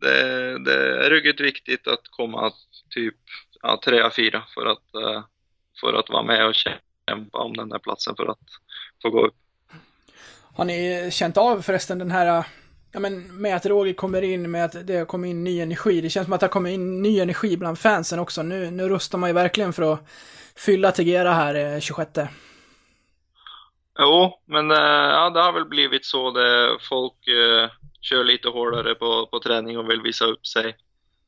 det, det är ruggigt viktigt att komma typ ja, trea, fyra för att, eh, för att vara med och kämpa om den där platsen för att få gå upp. Har ni känt av förresten den här, ja men med att Roger kommer in, med att det har kommit in ny energi. Det känns som att det har kommit in ny energi bland fansen också. Nu, nu rustar man ju verkligen för att fylla Tegera här eh, 26. Jo, men eh, ja, det har väl blivit så. Det, folk eh, kör lite hårdare på, på träning och vill visa upp sig.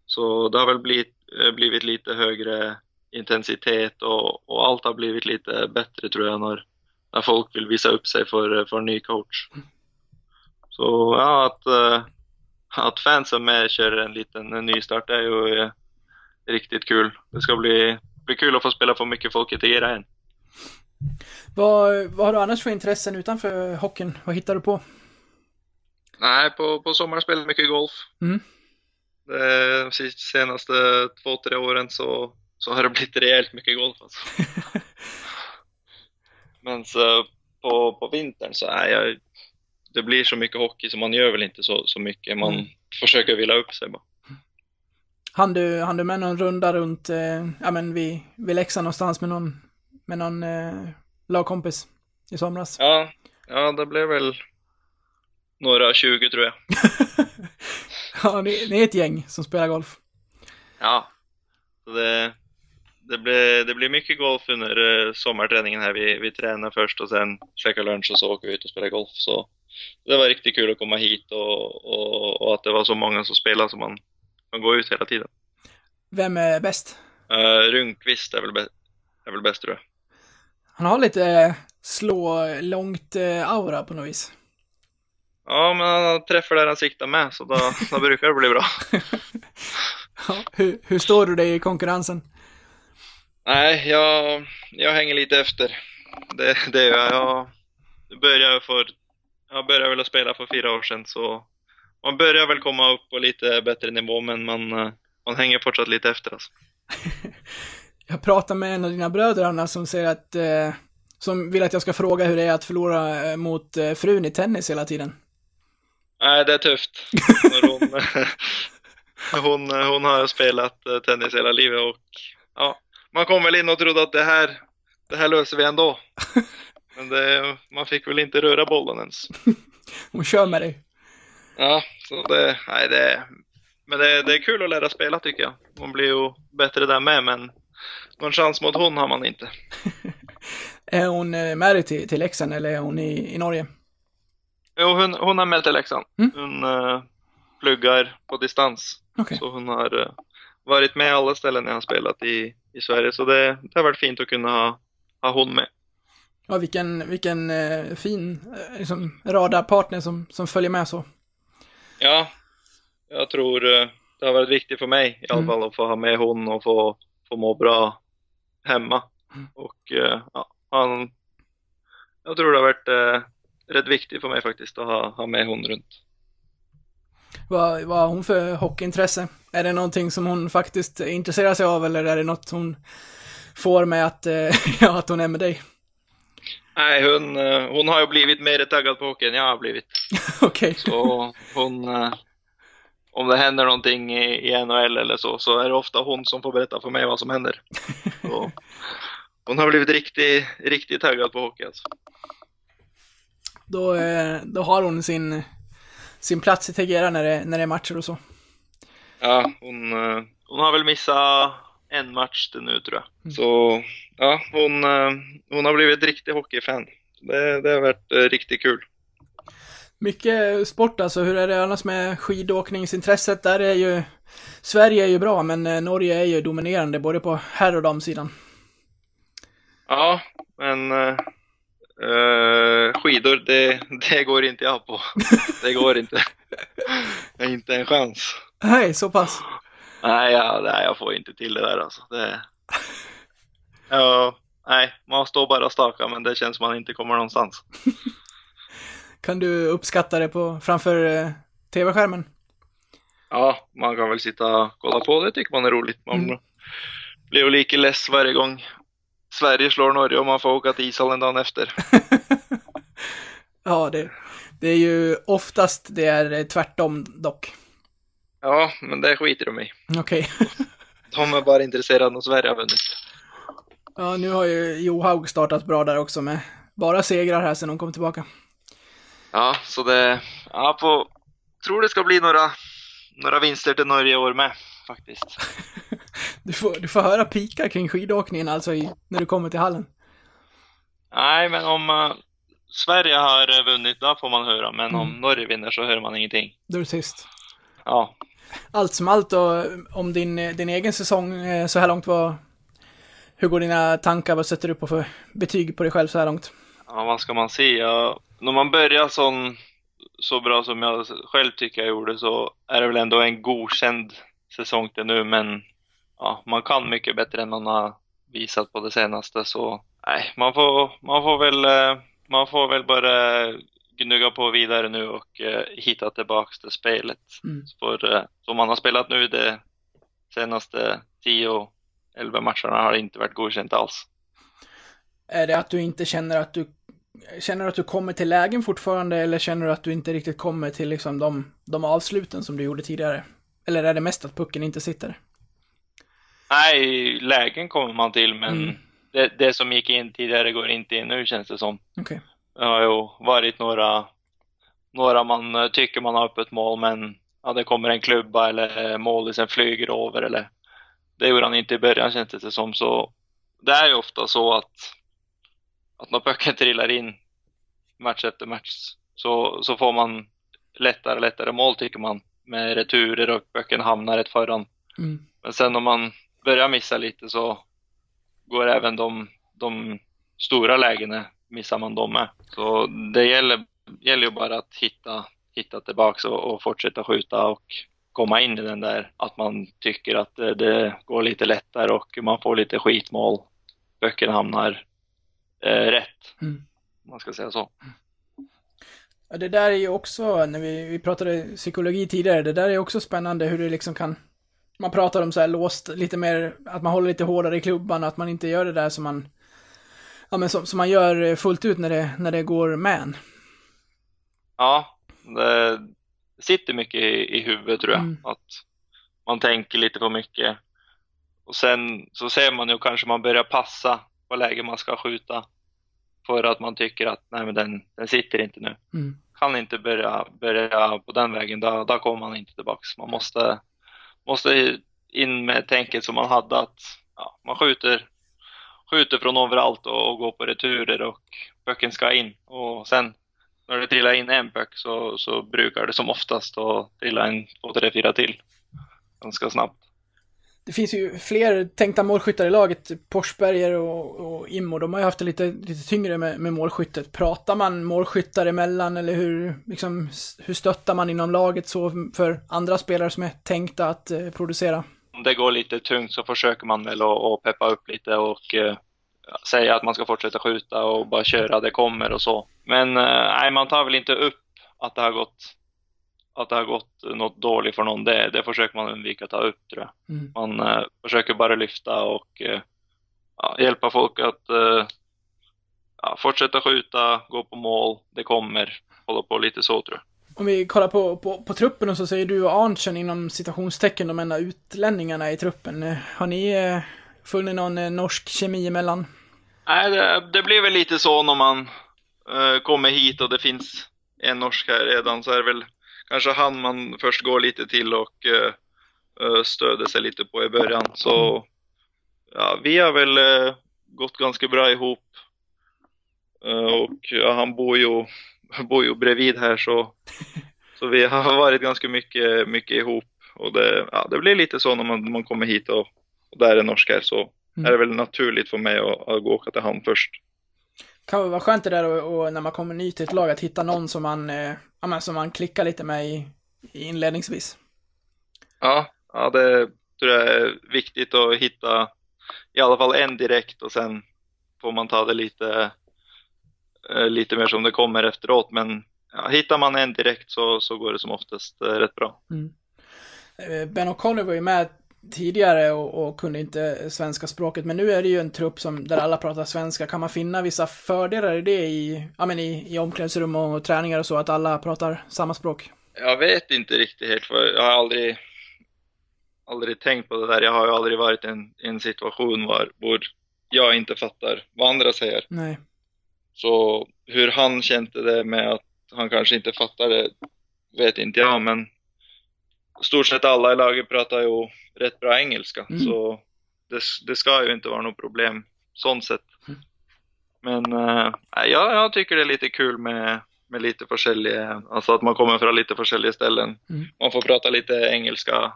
Så det har väl blivit, eh, blivit lite högre intensitet och, och allt har blivit lite bättre tror jag när, när folk vill visa upp sig för, för en ny coach. Så ja, att, eh, att fansen med kör en liten en nystart är ju eh, riktigt kul. Det ska bli, bli kul att få spela för mycket folk i Tegera än. Vad, vad har du annars för intressen utanför hockeyn? Vad hittar du på? Nej, på, på sommaren spelar jag mycket golf. Mm. De senaste två, tre åren så, så har det blivit rejält mycket golf alltså. Men så på, på vintern så är jag, det blir så mycket hockey så man gör väl inte så, så mycket. Man Mm. försöker vila upp sig bara. Han du, han du med någon runda runt, eh, ja men vid, vid Leksand någonstans med någon, med någon eh, lagkompis i somras? Ja, ja, det blev väl några 20 tror jag. ja, ni, ni är ett gäng som spelar golf. Ja, det, det, blir, det blir mycket golf under eh, sommarträningen här. Vi, vi tränar först och sen käkar lunch och så åker vi ut och spelar golf. Så det var riktigt kul att komma hit och, och, och att det var så många som spelar så man kan gå ut hela tiden. Vem är bäst? Uh, Rundqvist är väl, bä- är väl bäst tror jag. Han har lite eh, slå långt eh, aura på något vis. Ja, men han träffar där han siktar med så då, då brukar det bli bra. Ja, hur, hur står du dig i konkurrensen? Nej, jag, jag hänger lite efter. Det, det gör jag. Jag började, för, jag började väl att spela för fyra år sedan så man börjar väl komma upp på lite bättre nivå men man, eh, man hänger fortsatt lite efter alltså. Jag pratade med en av dina bröder, Anna, som säger att, eh, som vill att jag ska fråga hur det är att förlora eh, mot eh, frun i tennis hela tiden. Nej, det är tufft. Hon, hon, hon har spelat tennis hela livet och ja, man kom väl in och trodde att det här, det här löser vi ändå. Men det, man fick väl inte röra bollen ens. Hon kör med dig. Ja, så det, nej det, men det, det är kul att lära spela tycker jag. Man blir ju bättre där med, men någon chans mot hon har man inte. Är hon eh, med dig till, till Leksand eller är hon i, i Norge? Jo, hon, hon har med till Leksand. Mm. Hon uh, pluggar på distans. Okej. Så hon har eh, varit med alla ställen jag har spelat i, i Sverige. Så det, det har varit fint att kunna ha, ha hon med. Ja, vilken, vilken eh, fin eh, liksom, radarpartner som, som följer med så. Ja, jag tror eh, det har varit viktigt för mig i alla Mm. fall att få ha med hon och få, få må bra hemma. Mm. Och eh, ja, han, jag tror det har varit eh, rätt viktigt för mig faktiskt att ha, ha med hon runt. Vad, vad har hon för hockeyintresse? Är det någonting som hon faktiskt intresserar sig av eller är det något hon får med att, eh, ja, att hon är med dig? Nej, hon, eh, hon har ju blivit mer taggad på hockey än jag har blivit. Okej. Så hon, eh, om det händer någonting i, i NHL eller så, så är det ofta hon som får berätta för mig vad som händer. Så hon har blivit riktigt, riktigt taggad på hockey alltså. Då, då har hon sin, sin plats i Tegera när det, när det är matcher och så. Ja, hon, eh, hon har väl missat en match till nu tror jag. Så ja, hon, eh, hon har blivit ett riktigt hockeyfan. Det, det har varit eh, riktigt kul. Mycket sport alltså, hur är det annars med skidåkningsintresset? Där är ju, Sverige är ju bra, men Norge är ju dominerande både på herr och damsidan. Ja, men eh, skidor, det, det går inte jag på. Det går inte. Det är inte en chans. Nej, så pass. Nej, jag, nej, jag får inte till det där alltså. Det, ja, nej, man står bara och stakar men det känns som man inte kommer någonstans. Kan du uppskatta det på, framför eh, tv-skärmen? Ja, man kan väl sitta och kolla på det tycker man är roligt. Man Mm. blir ju lika less varje gång Sverige slår Norge och man får åka till ishallen dagen efter. Ja, det, det är ju oftast det är tvärtom dock. Ja, men det skiter de i. Okej. De är bara intresserade om Sverige har vunnit. Ja, nu har ju Johaug startat bra där också med bara segrar här sen hon kom tillbaka. Ja, så det, ja, på, tror det ska bli några, några vinster till Norge i år med faktiskt. Du får, du får höra pikar kring skidåkningen alltså i, när du kommer till hallen. Nej, men om eh, Sverige har eh, vunnit, då får man höra. Men om Mm. Norge vinner så hör man ingenting. Då är det tyst. Ja, Allt som allt och om din, din egen säsong eh, så här långt var... Hur går dina tankar? Vad sätter du på för betyg på dig själv så här långt? ja vad ska man säga? När man börjar sån, så bra som jag själv tycker jag gjorde så är det väl ändå en godkänd säsong till nu. Men ja, man kan mycket bättre än man har visat på det senaste. Så nej, man får, man får väl eh, man får väl bara gnugga på vidare nu och eh, hitta tillbaks till spelet. Mm. För eh, som man har spelat nu de senaste 10 11 matcherna har det inte varit godkänt alls. Är det att du inte känner att du Känner du att du kommer till lägen fortfarande eller känner du att du inte riktigt kommer till liksom de, de avsluten som du gjorde tidigare? Eller är det mest att pucken inte sitter? Nej, lägen kommer man till men Mm. det, det som gick in tidigare går inte in nu känns det som. Okej. Det har ju varit några, några man eh, tycker man har öppet mål men ja, det kommer en klubba eller målisen flyger över eller det gjorde han inte i början känns det som så det är ju ofta så att att när pucken trillar in match efter match så, så får man lättare lättare mål tycker man med returer och pucken hamnar rätt föran. Mm. Men sen om man börjar missa lite så går även de, de stora lägena, missar man dem med. Så det gäller, gäller ju bara att hitta, hitta tillbaks och, och fortsätta skjuta och komma in i den där att man tycker att det, det går lite lättare och man får lite skitmål. Böckerna hamnar eh, rätt, Mm. om man ska säga så. Ja, det där är ju också, när vi, vi pratade psykologi tidigare, det där är också spännande hur det liksom kan... Man pratar om så här låst, lite mer, att man håller lite hårdare i klubban, att man inte gör det där som man... Ja men som, som man gör fullt ut när det, när det går man. Ja, det sitter mycket i, i huvudet tror jag. Mm. Att man tänker lite för mycket. Och sen så ser man ju kanske man börjar passa på läge man ska skjuta. För att man tycker att nej men den, den sitter inte nu. Mm. Kan inte börja, börja på den vägen, då, då kommer man inte tillbaks. Man måste, måste in med tänket som man hade att ja, man skjuter, skjuter från överallt och, och går på returer och pucken ska in. Och sen när det trillar in en puck så, så brukar det som oftast att trilla en två, tre, fyra till ganska snabbt. Det finns ju fler tänkta målskyttar i laget, typ Porsberger och, och Immo, de har ju haft det lite, lite tyngre med, med målskyttet. Pratar man målskyttar emellan eller hur, liksom, hur stöttar man inom laget så för andra spelare som är tänkta att eh, producera? Om det går lite tungt så försöker man väl att, att peppa upp lite och eh, säga att man ska fortsätta skjuta och bara köra, det kommer och så. Men eh, nej, man tar väl inte upp att det har gått att det har gått något dåligt för någon, det, det försöker man undvika att ta upp tror jag. Mm. Man eh, försöker bara lyfta och eh, ja, hjälpa folk att eh, ja, fortsätta skjuta, gå på mål, det kommer, hålla på lite så tror jag. Om vi kollar på, på, på truppen och så säger du och Arntzen inom citationstecken de enda utlänningarna i truppen. Eh, Har ni eh, funnit någon eh, norsk kemi emellan? Nej, det, det blir väl lite så när man eh, kommer hit och det finns en norsk här redan så är det väl kanske han man först går lite till och eh, eh, stöder sig lite på i början. Så ja, vi har väl eh, gått ganska bra ihop. Eh, och ja, han bor ju, bor ju bredvid här så, så vi har varit ganska mycket, mycket ihop. Och det, ja, det blir lite så när man, man kommer hit och, och där är norsk här så Mm. är det väl naturligt för mig att, att gå åka till han först. Kan vara skönt det där och, och när man kommer ny till ett lag att hitta någon som man, eh, ja, men som man klickar lite med i, inledningsvis. Ja, ja, det tror jag är viktigt att hitta i alla fall en direkt och sen får man ta det lite, eh, lite mer som det kommer efteråt. Men ja, hittar man en direkt så, så går det som oftast eh, rätt bra. Eh, Ben O'Connor var ju med tidigare och, och kunde inte svenska språket, men nu är det ju en trupp som, där alla pratar svenska. Kan man finna vissa fördelar i det i, ja, men i, i omklädningsrum och träningar och så, att alla pratar samma språk? Jag vet inte riktigt helt för jag har aldrig, aldrig tänkt på det där. Jag har ju aldrig varit i en, en situation var, hvor jag inte fattar vad andra säger. Nej. Så hur han kände det med att han kanske inte fattar det vet inte jag, men stort sett alla i laget pratar ju rätt bra engelska, Mm. så det, det ska ju inte vara något problem sånt sett. Men eh, nej, jag, jag tycker det är lite kul med, med lite olika, alltså att man kommer från lite olika ställen. Mm. Man får prata lite engelska,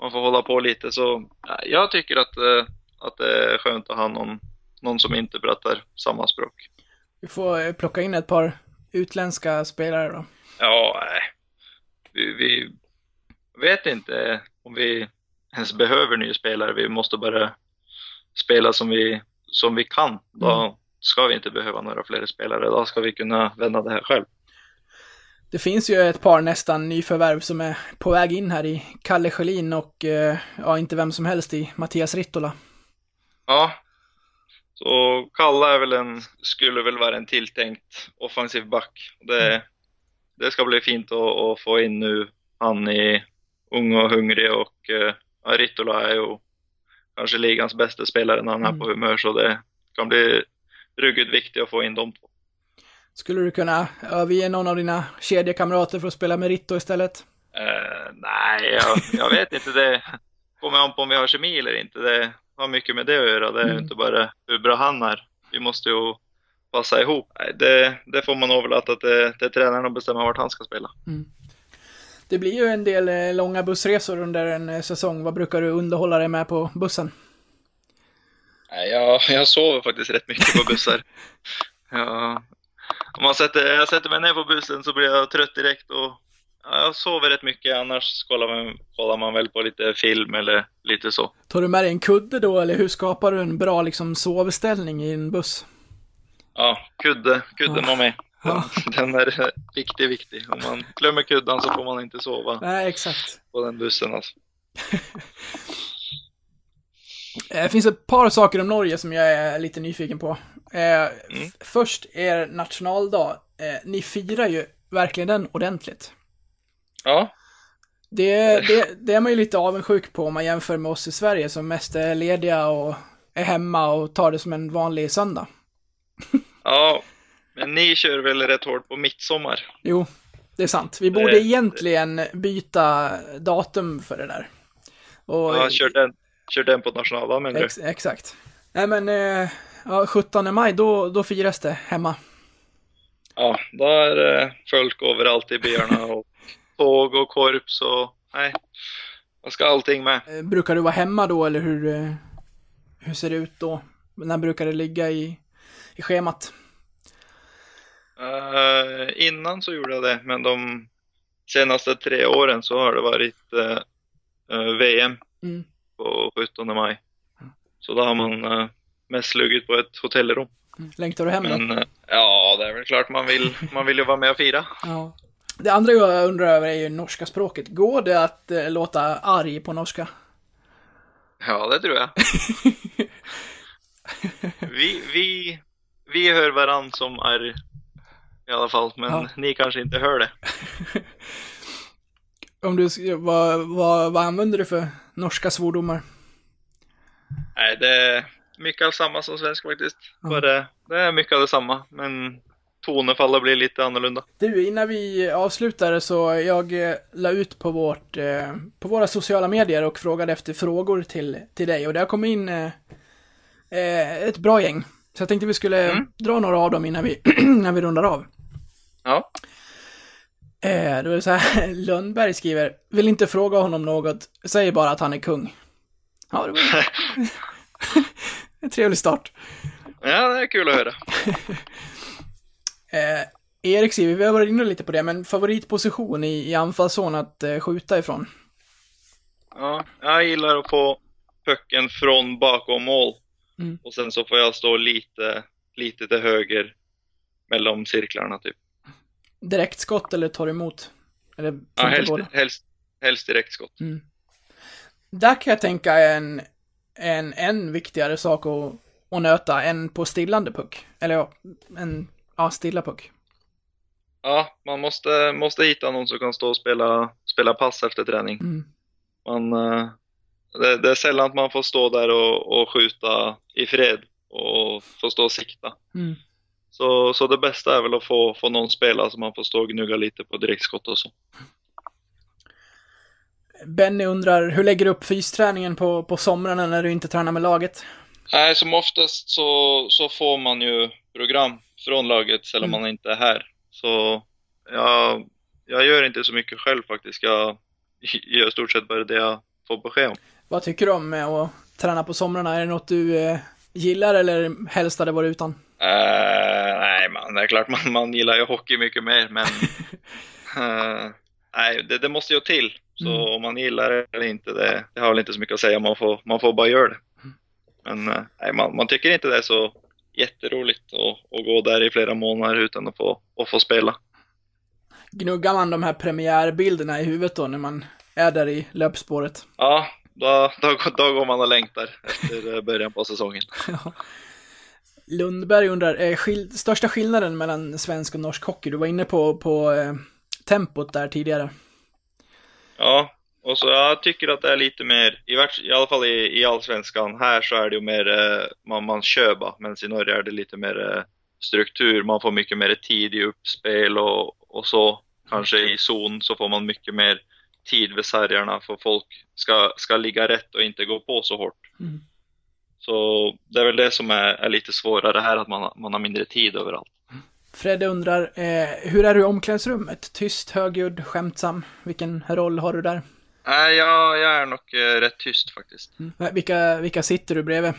man får hålla på lite, så nej, jag tycker att, eh, att det är skönt att ha någon, någon som inte pratar samma språk. Vi får eh, plocka in ett par utländska spelare då. Ja, nej. Vi, vi vet inte om vi ens behöver nya spelare. Vi måste bara spela som vi, som vi kan. Då Mm. ska vi inte behöva några fler spelare. Då ska vi kunna vända det här själv. Det finns ju ett par nästan nyförvärv som är på väg in här i Kalle Sjölin och, eh, ja, inte vem som helst i Mattias Rittola. Ja. Så Kalla är väl en, skulle väl vara en tilltänkt offensiv back. Det, det ska bli fint att, att få in nu. Han är ung och hungrig och eh, ja, Rittola är ju kanske ligans bästa spelare när han är Mm. på humör så det kan bli ruggigt viktigt att få in de två. Skulle du kunna överge någon av dina kedjekamrater för att spela med Ritto istället? Eh, nej, jag, jag vet inte. Det kommer an på om vi har kemi eller inte. Det har mycket med det att göra. Det är Mm. inte bara hur bra han är. Vi måste ju passa ihop. Nej, det, det får man överlåta till, till tränaren att bestämma vart han ska spela. Det blir ju en del eh, långa bussresor under en eh, säsong. Vad brukar du underhålla dig med på bussen? Jag, jag sover faktiskt rätt mycket på bussar. ja, om man sätter, jag sätter mig ner på bussen så blir jag trött direkt och ja, jag sover rätt mycket. Annars kollar man, kollar man väl på lite film eller lite så. Tar du med dig en kudde då, eller hur skapar du en bra liksom sovställning i en buss? Ja, kudde, kudden var med. Ja. Den är viktig, viktig. Om man glömmer kuddan så får man inte sova Nej, exakt. på den bussen alltså. Eh, Det finns ett par saker om Norge som jag är lite nyfiken på. Eh, f- Först er nationaldag. Eh, ni firar ju verkligen den ordentligt. Ja, Det, det, det är man ju lite avundsjuk på om man jämför med oss i Sverige som mest är lediga och är hemma och tar det som en vanlig söndag. ja. Men ni kör väl rätt hårt på midsommar? Jo, det är sant. Vi borde Det- egentligen byta datum för det där. Och, Ja, kör den, kör den på nationaldagen menar du? ex, exakt. Nej men, eh, ja, 17 maj, då, då firas det hemma. Ja, då är det folk överallt i byarna och tåg och korps och nej. Man ska allting med. Eh, Brukar du vara hemma då eller hur, eh, hur ser det ut då? När brukar det ligga i, i schemat? Eh, innan så gjorde jag det, men de senaste tre åren så har det varit eh, eh, VM Mm. på 17 maj. Så då har man uh, mest luggit på ett hotellrum. Längtar du hem då? Men eh, ja, det är väl klart man vill, man vill ju vara med och fira. Ja. Det andra jag undrar över är ju norska språket. Går det att eh, låta arg på norska? Ja, det tror jag. Vi, vi, vi hör varann som är i alla fall, men Ja. ni kanske inte hör det. Om du, vad, vad, vad använder du för norska svordomar? Nej, det är mycket av samma som svensk faktiskt. Bara, det är mycket av detsamma, men tonefallet blir lite annorlunda. Du, innan vi avslutar så jag eh, la ut på vårt, eh, på våra sociala medier och frågade efter frågor till, till dig och det har kommit in eh, ett bra gäng. Så jag tänkte vi skulle dra några av dem innan vi, innan vi rundar av. Ja. Eh, då är det så här, Lundberg skriver, vill inte fråga honom något, säger bara att han är kung. Ja, det var en trevlig start. ja, det är kul att höra. Eh, Erik skriver, vi har varit inne lite på det, men favoritposition i, i anfallszon att eh, skjuta ifrån? Ja, jag gillar att få pucken från bakom mål. Mm. Och sen så får jag stå lite, lite till höger mellan cirklarna typ. Direktskott eller tar emot? Eller Ja, helst, båda? helst, helst direktskott. Mm. Där kan jag tänka en, en än viktigare sak att, att nöta än på stillande puck. Eller ja, en ja, stilla puck. Ja, man måste, måste hitta någon som kan stå och spela, spela pass efter träning. Mm. Man, eh, det, det är sällan att man får stå där och, och skjuta i fred och få stå och sikta. Mm. Så, så det bästa är väl att få, få någon spela så man får stå och gnugga lite på direktskott och så. Benny undrar, hur lägger du upp fysträningen på, på somrarna när du inte tränar med laget? Nej, som oftast så, så får man ju program från laget länge Mm. man inte är här. Så jag, jag gör inte så mycket själv faktiskt. Jag gör stort sett bara det jag får besked om. Vad tycker du om att träna på somrarna? Är det något du eh, gillar eller helst hade varit utan? Eh, nej, man, det är klart man, man gillar ju hockey mycket mer, men eh, nej, det, det måste ju till. Så Mm. om man gillar det eller inte, det, det har väl inte så mycket att säga. Man får, man får bara göra det. Men eh, nej, man, man tycker inte det är så jätteroligt att, att gå där i flera månader utan att få, att få spela. Gnuggar man de här premiärbilderna i huvudet då när man är där i löpspåret? Ja, då, då, då går man och längtar efter början på säsongen. Lundberg undrar, är skil- största skillnaden mellan svensk och norsk hockey? Du var inne på, på eh, tempot där tidigare. Ja, och så jag tycker att det är lite mer, i, i alla fall i, i allsvenskan, här så är det ju mer, eh, man, man kör bara, men i Norge är det lite mer eh, struktur, man får mycket mer tid i uppspel och, och så. Kanske i zon så får man mycket mer tid vid sargarna för folk ska, ska ligga rätt och inte gå på så hårt. Mm. Så det är väl det som är, är lite svårare här, att man, har- man har mindre tid överallt. Fredde undrar, eh, hur är du i omklädningsrummet? Tyst, högljudd, skämtsam? Vilken roll har du där? Nej, jag, jag är nog eh, rätt tyst faktiskt. Mm. Vilka, vilka sitter du bredvid?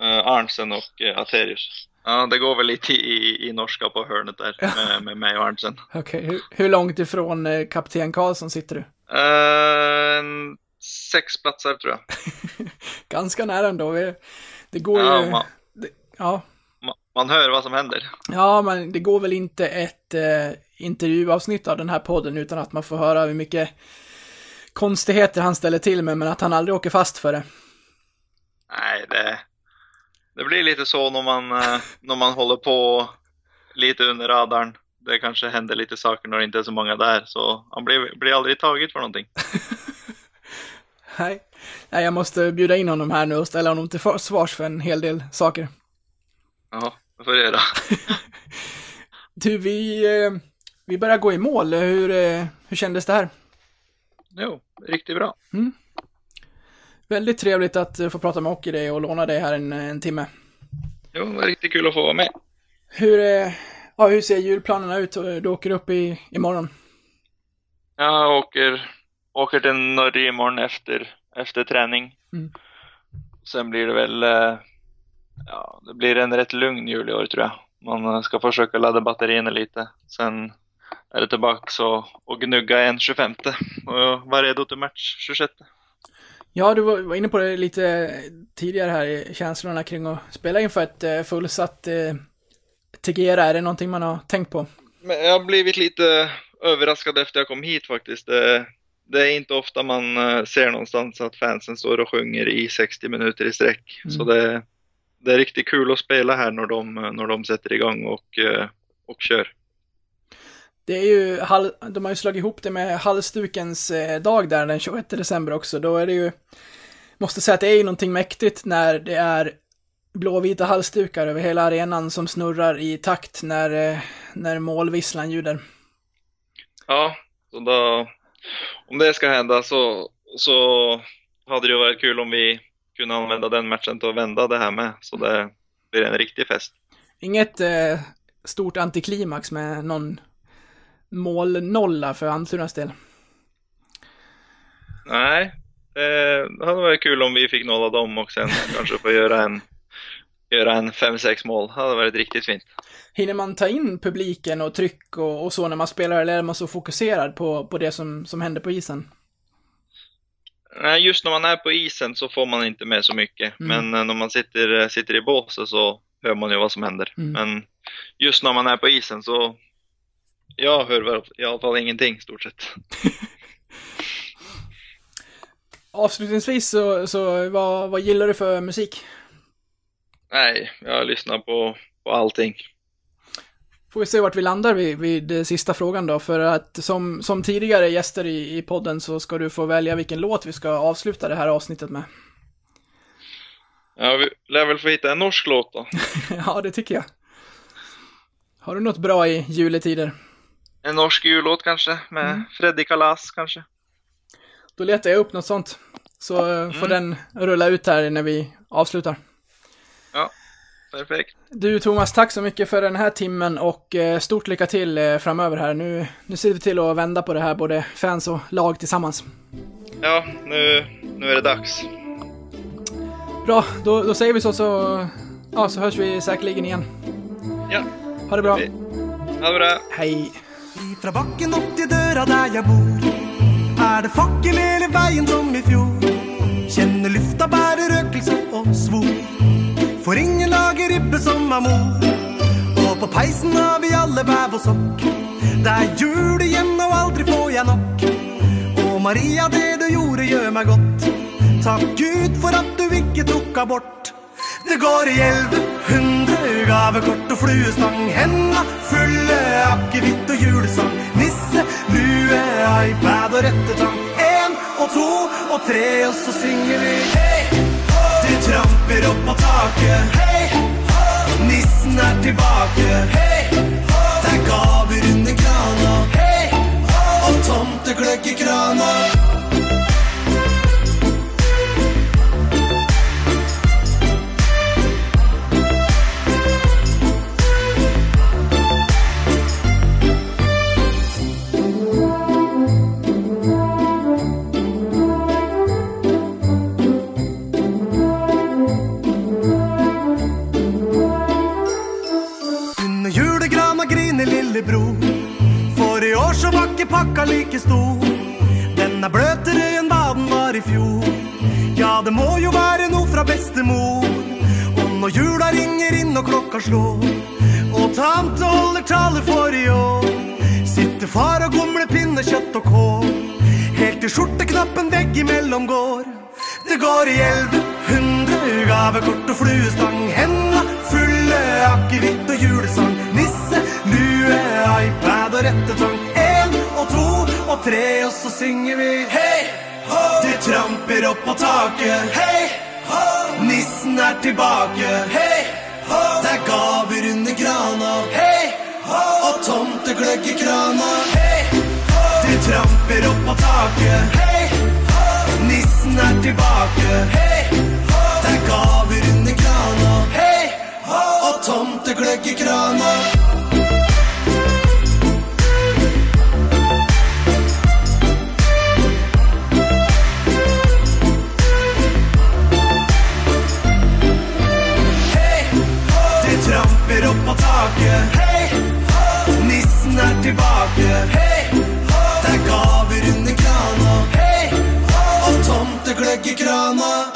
Uh, Arnsen och uh, Aterius. Ja, det går väl lite i, i, norska på hörnet där med, med mig och Arnsen. Okej, hur, hur långt ifrån eh, kapten Karlsson sitter du? Uh, sex platser tror jag. Ganska nära ändå. Det går Ja, ju... man, Det, ja, man, man hör vad som händer. ja, men det går väl inte ett eh, intervjuavsnitt av den här podden utan att man får höra hur mycket konstigheter han ställer till med, men att han aldrig åker fast för det. Nej, det, det blir lite så när man, eh, när man håller på lite under radarn. Det kanske händer lite saker när det inte är så många där, så han blir, blir aldrig taget för någonting. Nej. Nej, jag måste bjuda in honom här nu och ställa honom till svars för en hel del saker. Ja, det får du vi, eh, vi börjar gå i mål. Hur, eh, hur kändes det här? Jo, riktigt bra. Väldigt trevligt att eh, få prata med dig och låna dig här en, en timme. Jo, det var riktigt kul att få vara med. Hur, ja, hur ser julplanerna ut? Du åker upp i, imorgon. Jag åker, åker till Norge imorgon efter, efter träning. Mm. Sen blir det väl, eh, ja, det blir en rätt lugn jul i år tror jag. Man eh, ska försöka ladda batterierna lite. Sen är det tillbaka och, och gnugga en 25 och vara redo till match 26. Ja, du var, inne på det lite tidigare här, i känslorna kring att spela inför ett eh, fullsatt eh, Tegera. Är det någonting man har tänkt på? Men jag har blivit lite överraskad efter jag kom hit faktiskt. Det, det är inte ofta man eh, ser någonstans att fansen står och sjunger i 60 minuter i sträck. Mm. Så det, det är riktigt kul att spela här när de, när de sätter igång och, eh, och kör. Det är ju, de har ju slagit ihop det med halsdukens eh, dag där den 21 december också. Då är det ju måste säga att det är ju någonting mäktigt när det är blåvita halsdukar över hela arenan som snurrar i takt när, när målvisslan ljuder. Ja, så då, om det ska hända så, så hade det ju varit kul om vi kunde använda den matchen till att vända det här med. Så det blir en riktig fest. Inget eh, stort antiklimax med någon målnolla för Almtunas del. Nej, det hade varit kul om vi fick nolla dem och sen kanske få göra en, göra en 5-6 mål. Det hade varit riktigt fint. Hinner man ta in publiken och tryck och, och så när man spelar, eller är man så fokuserad på, på det som, som händer på isen? Nej, just när man är på isen så får man inte med så mycket. Mm. Men eh, när man sitter, sitter i båset så hör man ju vad som händer. Mm. Men just när man är på isen så jag hör väl i alla fall ingenting stort sett. Avslutningsvis så, så vad, vad gillar du för musik? Nej, jag lyssnar på, på allting. Får vi se vart vi landar vid, vid eh, sista frågan då, för att som, som tidigare gäster i, i podden så ska du få välja vilken låt vi ska avsluta det här avsnittet med. Ja, vi lär väl få hitta en norsk låt då. ja, det tycker jag. Har du något bra i juletider? En norsk jullåt kanske, med Mm. Freddy Kalas kanske. Då letar jag upp något sånt. Så eh, får den rulla ut här när vi avslutar. Perfekt. Du Thomas, tack så mycket för den här timmen och eh, stort lycka till eh, framöver här. Nu, nu ser vi till att vända på det här, både fans och lag tillsammans. Ja, nu, nu är det dags. Bra, då, då säger vi så så, ja, så hörs vi säkerligen igen. Ja, Ha det bra. Ha det bra. Hej. Fra bakken opp til døra der jeg bor, er det fakkel hele veien som i fjor. Kjenner lufta bærer røkelse og svor. For ingen lager ribbe som er mor. Og på peisen har vi alle hver og sokk. Det er jul igjen, og aldri får jeg nok. Og Maria, det du gjorde, gjør meg godt. Takk Gud for at du ikke tok abort. Det går i elleve hundre gavekort og fluestang. Henda fulle akevitt og julesang. Nisse, lue, iPad og rettetang. En og to og tre, og så synger vi Hey! Tramper opp på taket. Hei. Nissen er tilbake. Hei. Det er gaver under krana. Hei. Og tomtegløgg i krana. Ikke pakka like stor. Den er bløtere enn hva den var i fjor Ja, det må jo være noe fra bestemor. Og når jula ringer inn og klokka slår Og tante holder tale for i år Sitter far og gomler pinnekjøtt og kål Helt til skjorteknappen veggimellom går. Det går i elleve hundre gavekort og fluestang. Henda fulle akevitt og julesang. Nisse, lue, iPad og rettetang En og to og tre, og så synger vi Hei, ho! Det tramper opp på taket Hei, ho! Nissen er tilbake Hei, ho! Det er gaver under grana Hei, ho! Og tomtegløgg i krana Hei, ho! Det tramper opp på taket Hei, ho! Nissen er tilbake Hei, ho! Det er gaver under krana Hei, ho! Og tomtegløgg i krana opp Hei, nissen er tilbake Hei, det er gaver under krana Hei, og tomtegløgg i krana